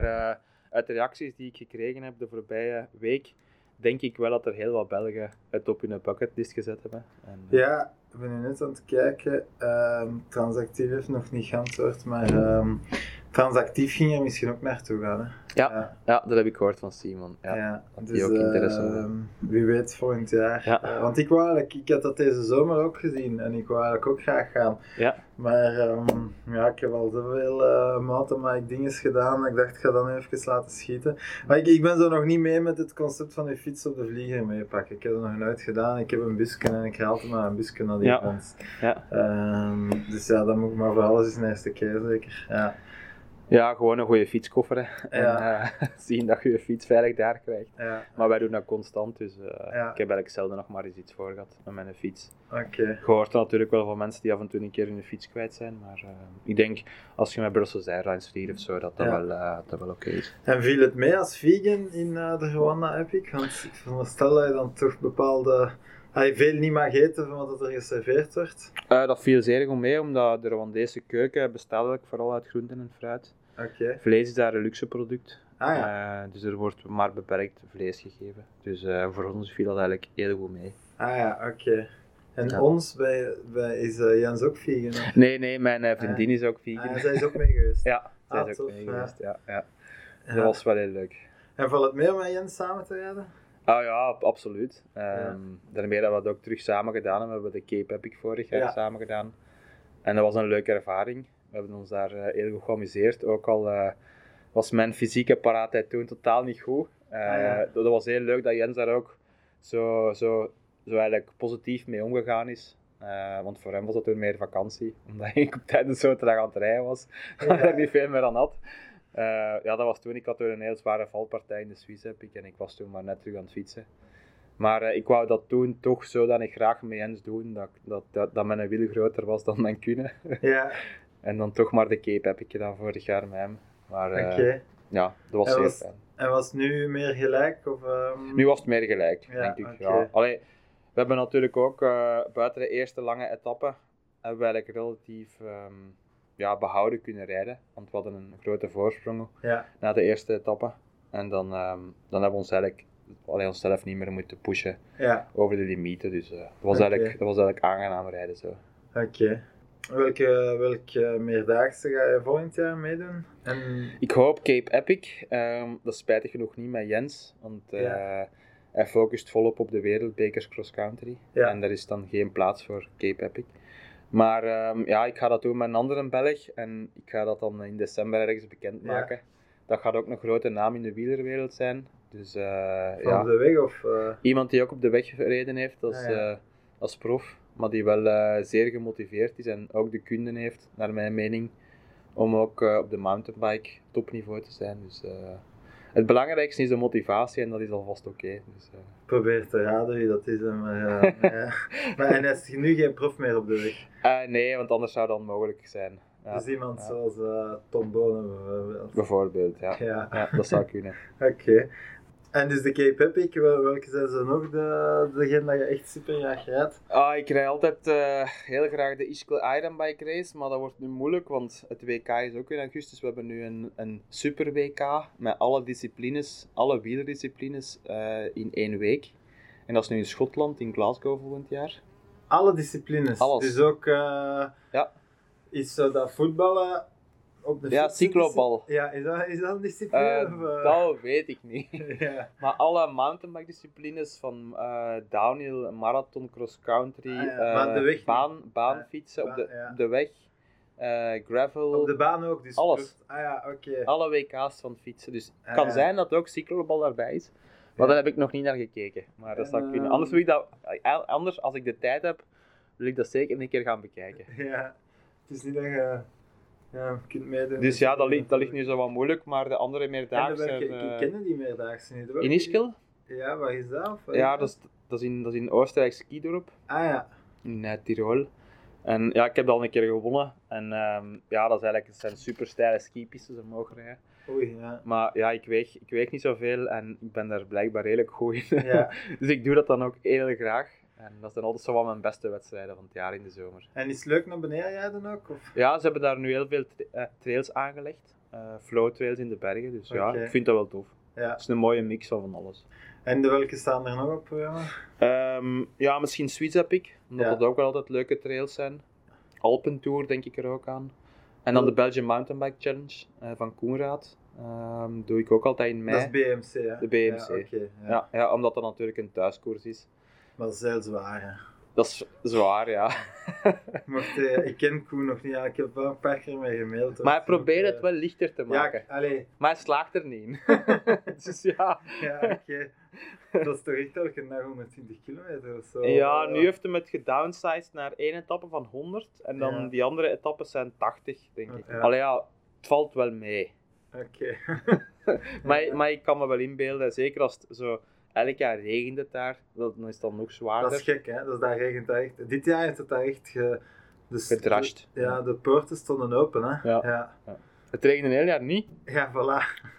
uit de reacties die ik gekregen heb de voorbije week, denk ik wel dat er heel wat Belgen het op hun bucketlist gezet hebben. En, ja, ben nu net aan het kijken. Ehm, transactief heeft nog niet geantwoord, maar ehm, transactief ging er misschien ook naartoe gaan. Hè? Ja. ja. ja, dat heb ik gehoord van Simon. Ja. Ja, dus die ook interesse eh, in. wie weet volgend jaar. Ja. Eh, want ik wou eigenlijk, ik had dat deze zomer ook gezien en ik wou eigenlijk ook graag gaan. Ja. Maar ehm, ja, ik heb al zoveel uh, mountainbike dingen gedaan ik dacht, ik ga dan even laten schieten. Maar ik, ik ben zo nog niet mee met het concept van je fiets op de vlieger meepakken. Ik heb dat nog nooit gedaan. Ik heb een busje en ik altijd maar een busje naar die Ja. Ja. Ehm, dus ja, dat moet ik maar voor alles eens een eerste keer zeker. Ja. Ja, gewoon een goede fietskoffer. Hè. Ja. En eh, zien dat je je fiets veilig daar krijgt. Ja, Maar wij doen dat constant, dus eh, ik heb eigenlijk zelden nog maar eens iets voor gehad met mijn fiets. hoort er natuurlijk wel van mensen die af en toe een keer hun fiets kwijt zijn, maar eh, ik denk als je met Brussels Airlines vliegt of zo, dat dat wel, dat wel oké is. En viel het mee als vegan in de Rwanda Epic? Want ik veronderstel dat je dan toch bepaalde... Je veel niet mag eten van wat er geserveerd wordt. Eh, dat viel zeer goed mee, omdat de Rwandese keuken bestaat eigenlijk vooral uit groenten en fruit. Vlees is daar een luxe product, Ah ja. Eh, dus er wordt maar beperkt vlees gegeven. Dus eh, voor ons viel dat eigenlijk heel goed mee. Ah ja, oké. En Ja. ons, bij, bij, is Jens ook vegan? of? Nee, nee, mijn vriendin is ook vegan. Ah, zij is ook mee geweest. Ja, zij Ah, is ook tof, mee ja. geweest. Ja, ja. Ja. Dat was wel heel leuk. En valt het meer om met Jens samen te rijden? Ah ja, ab- absoluut. Ehm Daarmee dat we dat ook terug samen gedaan hebben. We hebben de Cape Epic vorig jaar Ja. samen gedaan. En dat was een leuke ervaring. We hebben ons daar eh, heel goed geamuseerd. Ook al eh, was mijn fysieke paraatheid toen totaal niet goed. Eh, Ah, ja. dat, dat was heel leuk dat Jens daar ook zo, zo, zo eigenlijk positief mee omgegaan is. Want voor hem was dat toen meer vakantie, omdat ik op tijdens zo traag aan het rijden was, dat ik er niet veel meer aan had. Eh, ja, dat was toen. Ik had toen een heel zware valpartij in de Swiss Epic en ik was toen maar net terug aan het fietsen. Maar eh, ik wou dat toen toch zodanig graag met Jens doen, dat, dat, dat, dat mijn wiel groter was dan mijn kunnen. Ja, en dan toch maar de Cape heb ik gedaan vorig jaar met hem. Maar oké. ja, dat was En heel fijn. En was het nu meer gelijk? Of, ehm, Nu was het meer gelijk, Ja, denk ik. Ja. Allee, we hebben natuurlijk ook buiten de eerste lange etappe hebben we eigenlijk relatief ehm, ja, behouden kunnen rijden. Want we hadden een grote voorsprong Ja, na de eerste etappe. En dan, ehm, dan hebben we ons eigenlijk allee, onszelf niet meer moeten pushen ja, over de limieten. Dus eh, dat, was eigenlijk, dat was eigenlijk aangenaam rijden zo. oké. Welke, welke meerdaagse ga je volgend jaar meedoen? En, Ik hoop Cape Epic. Ehm, dat is spijtig genoeg niet met Jens. Want eh, Ja. hij focust volop op de wereldbekers cross country. Ja. En daar is dan geen plaats voor Cape Epic. Maar ehm, ja, ik ga dat doen met een andere Belg. En ik ga dat dan in december ergens bekendmaken. Dat gaat ook een grote naam in de wielerwereld zijn. Dus eh, van ja, de weg? Of, eh, iemand die ook op de weg gereden heeft als, Ah, ja. eh, als prof. Maar die wel zeer gemotiveerd is en ook de kunde heeft, naar mijn mening, om ook op de mountainbike topniveau te zijn. Dus het belangrijkste is de motivatie en dat is alvast oké. Dus, eh, probeer te raden wie dat is. Maar, eh, maar, maar en is nu geen prof meer op de weg. eh, nee, want anders zou dat onmogelijk zijn. Ja, dus iemand ja. zoals eh, Tom Bonen bijvoorbeeld. Bijvoorbeeld, ja. Ja. ja. Dat zou kunnen. Oké. En dus de Cape Epic, wel- welke zijn ze nog de, degene dat je echt super graag rijdt? Ah, ik rij altijd eh, heel graag de Ischgl Ironbike race, maar dat wordt nu moeilijk, want het WK is ook in augustus. We hebben nu een, een super WK met alle disciplines, alle wielerdisciplines eh, in één week. En dat is nu in Schotland, in Glasgow volgend jaar. Alle disciplines. Alles. Dus ook eh, Ja. is zo dat voetballen op de Ja, cyclobal. Ja, is dat, is dat een discipline? Eh? dat weet ik niet. ja. Maar alle mountainbike disciplines van eh, downhill, marathon, cross country, Ah, ja, baan, baanfietsen op, de, ja. de weg, gravel. Op de baan ook. Dus Alles. Ah ja, oké. alle WK's van fietsen. Dus het Ah, kan zijn dat ook cyclobal daarbij is. Maar daar heb ik nog niet naar gekeken. Maar dat zou En, kunnen. Anders, wil ik dat, anders, als ik de tijd heb, wil ik dat zeker een keer gaan bekijken. Ja, het is niet dat je ja, kunt meedoen. Dus ja, dat ligt, dat ligt nu zo wat moeilijk. Maar de andere meerdaagse... ik eh, ken die meerdaagse niet. Welke- in Ischgl? Ja, wat is dat? Of Ja, dat is, dat is in, dat is in Oostenrijk skidorp. Ah ja, in eh, Tirol. En ja, ik heb dat al een keer gewonnen. En ehm, ja, dat, is eigenlijk, het zijn super steile skipistes omhoog rijden. oei, ja. Maar ja, ik weeg, ik weeg niet zoveel en ik ben daar blijkbaar redelijk goed in. ja. dus ik doe dat dan ook heel graag. En dat zijn altijd zo wat mijn beste wedstrijden van het jaar in de zomer. En is het leuk naar beneden rijden ook? Of? Ja, ze hebben daar nu heel veel tra- eh, trails aangelegd. eh flow trails in de bergen. Dus ja, ik vind dat wel tof. Ja. Het is een mooie mix van van alles. En de welke staan er nog op? programma? Ehm, ja, misschien Swiss Epic, omdat Ja. dat ook wel altijd leuke trails zijn. Alpentour denk ik er ook aan. En dan de Belgian Mountain Bike Challenge eh, van Koenraad. Ehm, doe ik ook altijd in mei. Dat is BMC, hè? De BMC. Ja, oké, ja. ja. Ja, omdat dat natuurlijk een thuiskoers is. Maar dat is heel zwaar, hè. Dat is zwaar, ja. Mocht, eh, ik ken Koen nog niet, ja, ik heb wel een paar keer mee gemaild. Maar hij probeert het wel lichter te maken. Ja, allee, Maar hij slaagt er niet in. dus ja. ja, oké. Dat is toch echt elke dag 120 kilometer of zo? Ja, nu heeft hem het gedownsized naar één etappe van 100. En dan Ja. die andere etappes zijn 80, denk ik. Ja. Allee ja, het valt wel mee. Oké. Maar, maar ik kan me wel inbeelden, zeker als het zo elk jaar regent het daar, dat- dan is het dan nog zwaarder. Dat is gek, hè? Dus daar regent het echt. Dit jaar heeft het daar echt ge... dus Gedrascht. Ja, de poorten stonden open, hè? Ja. Ja, Het regent een heel jaar niet, ja voilà.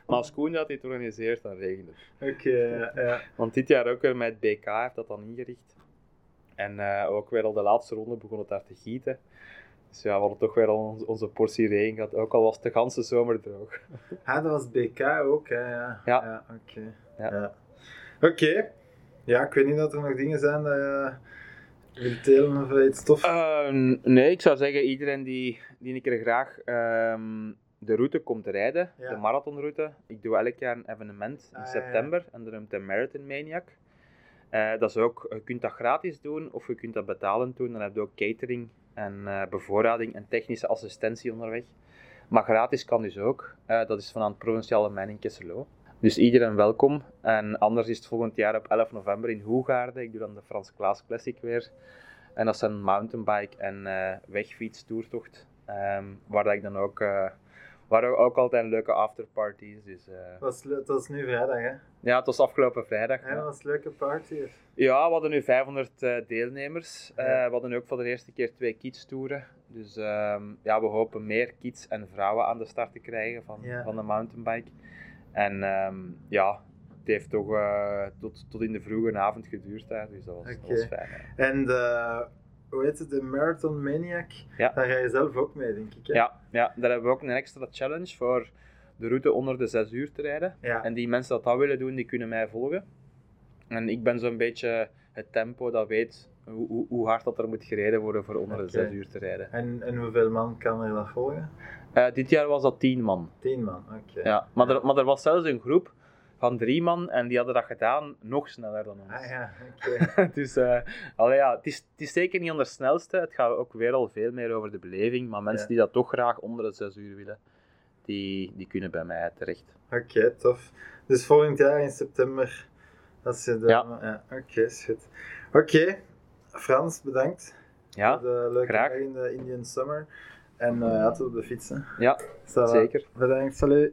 maar als Koen dat dit organiseert, dan regent het. Oké, ja, ja. Want dit jaar ook weer met het BK heeft dat dan ingericht. En eh, ook weer al de laatste ronde begon het daar te gieten. Dus ja, we hadden toch weer al onze, portie regen gehad, ook al was het de ganse zomer droog. Ah, dat was BK ook, hè? Ja, Ja. oké. Ja. Ja. Oké. Ja, ik weet niet dat er nog dingen zijn dat je wilt delen of iets tof? Eh, nee, ik zou zeggen, iedereen die, die een keer graag ehm, de route komt rijden, Ja. de marathonroute. Ik doe elk jaar een evenement in Ah, ja, september en dat noemt de Marathon Maniac. Eh, dat is ook, je kunt dat gratis doen of je kunt dat betalend doen. Dan heb je ook catering en eh, bevoorrading en technische assistentie onderweg. Maar gratis kan dus ook. Eh, dat is van aan het provinciale mijn in Kesselo. Dus iedereen welkom. En anders is het volgend jaar op 11 november in Hoegaarden. Ik doe dan de Frans Klaas Classic weer. En dat is een mountainbike en eh wegfiets toertocht. Ehm, waar dat ik dan ook, eh, waar ook altijd een leuke afterparty is. Dus, eh, Dat was, dat was nu vrijdag, hè? ja, het was afgelopen vrijdag. Ja. dat was een leuke party. Ja, we hadden nu 500 eh, deelnemers. Eh, Ja. we hadden ook voor de eerste keer twee kids-toeren. Dus ehm, ja, we hopen meer kids en vrouwen aan de start te krijgen van, Ja. van de mountainbike. En ehm, ja, het heeft toch eh, tot, tot in de vroege avond geduurd. Hè, dus dat was, dat was Oké. fijn. hè. En de, hoe heet het, de Marathon Maniac, Ja. daar ga je zelf ook mee, denk ik. Hè? Ja, ja, daar hebben we ook een extra challenge voor de route onder de 6 uur te rijden. Ja. En die mensen dat dat willen doen, die kunnen mij volgen. En ik ben zo'n beetje het tempo dat weet hoe, hoe, hoe hard dat er moet gereden worden voor onder de Oké. 6 uur te rijden. En, en hoeveel man kan er dat volgen? Eh, dit jaar was dat 10 man. Tien man, oké. Ja, maar, er, maar er was zelfs een groep van drie man en die hadden dat gedaan nog sneller dan ons. Ah ja, oké. dus allee, ja, het, is, het is zeker niet onder snelste. Het gaat ook weer al veel meer over de beleving. Maar mensen Ja. die dat toch graag onder de 6 uur willen, die, die kunnen bij mij terecht. Oké, tof. Dus volgend jaar in september, als je de... Ja. Oké, goed. Oké, Frans, bedankt Ja, voor de leuke graag. in de Indian Summer. En eh ja, tot op de fietsen. ja zeker. Bedankt, salut.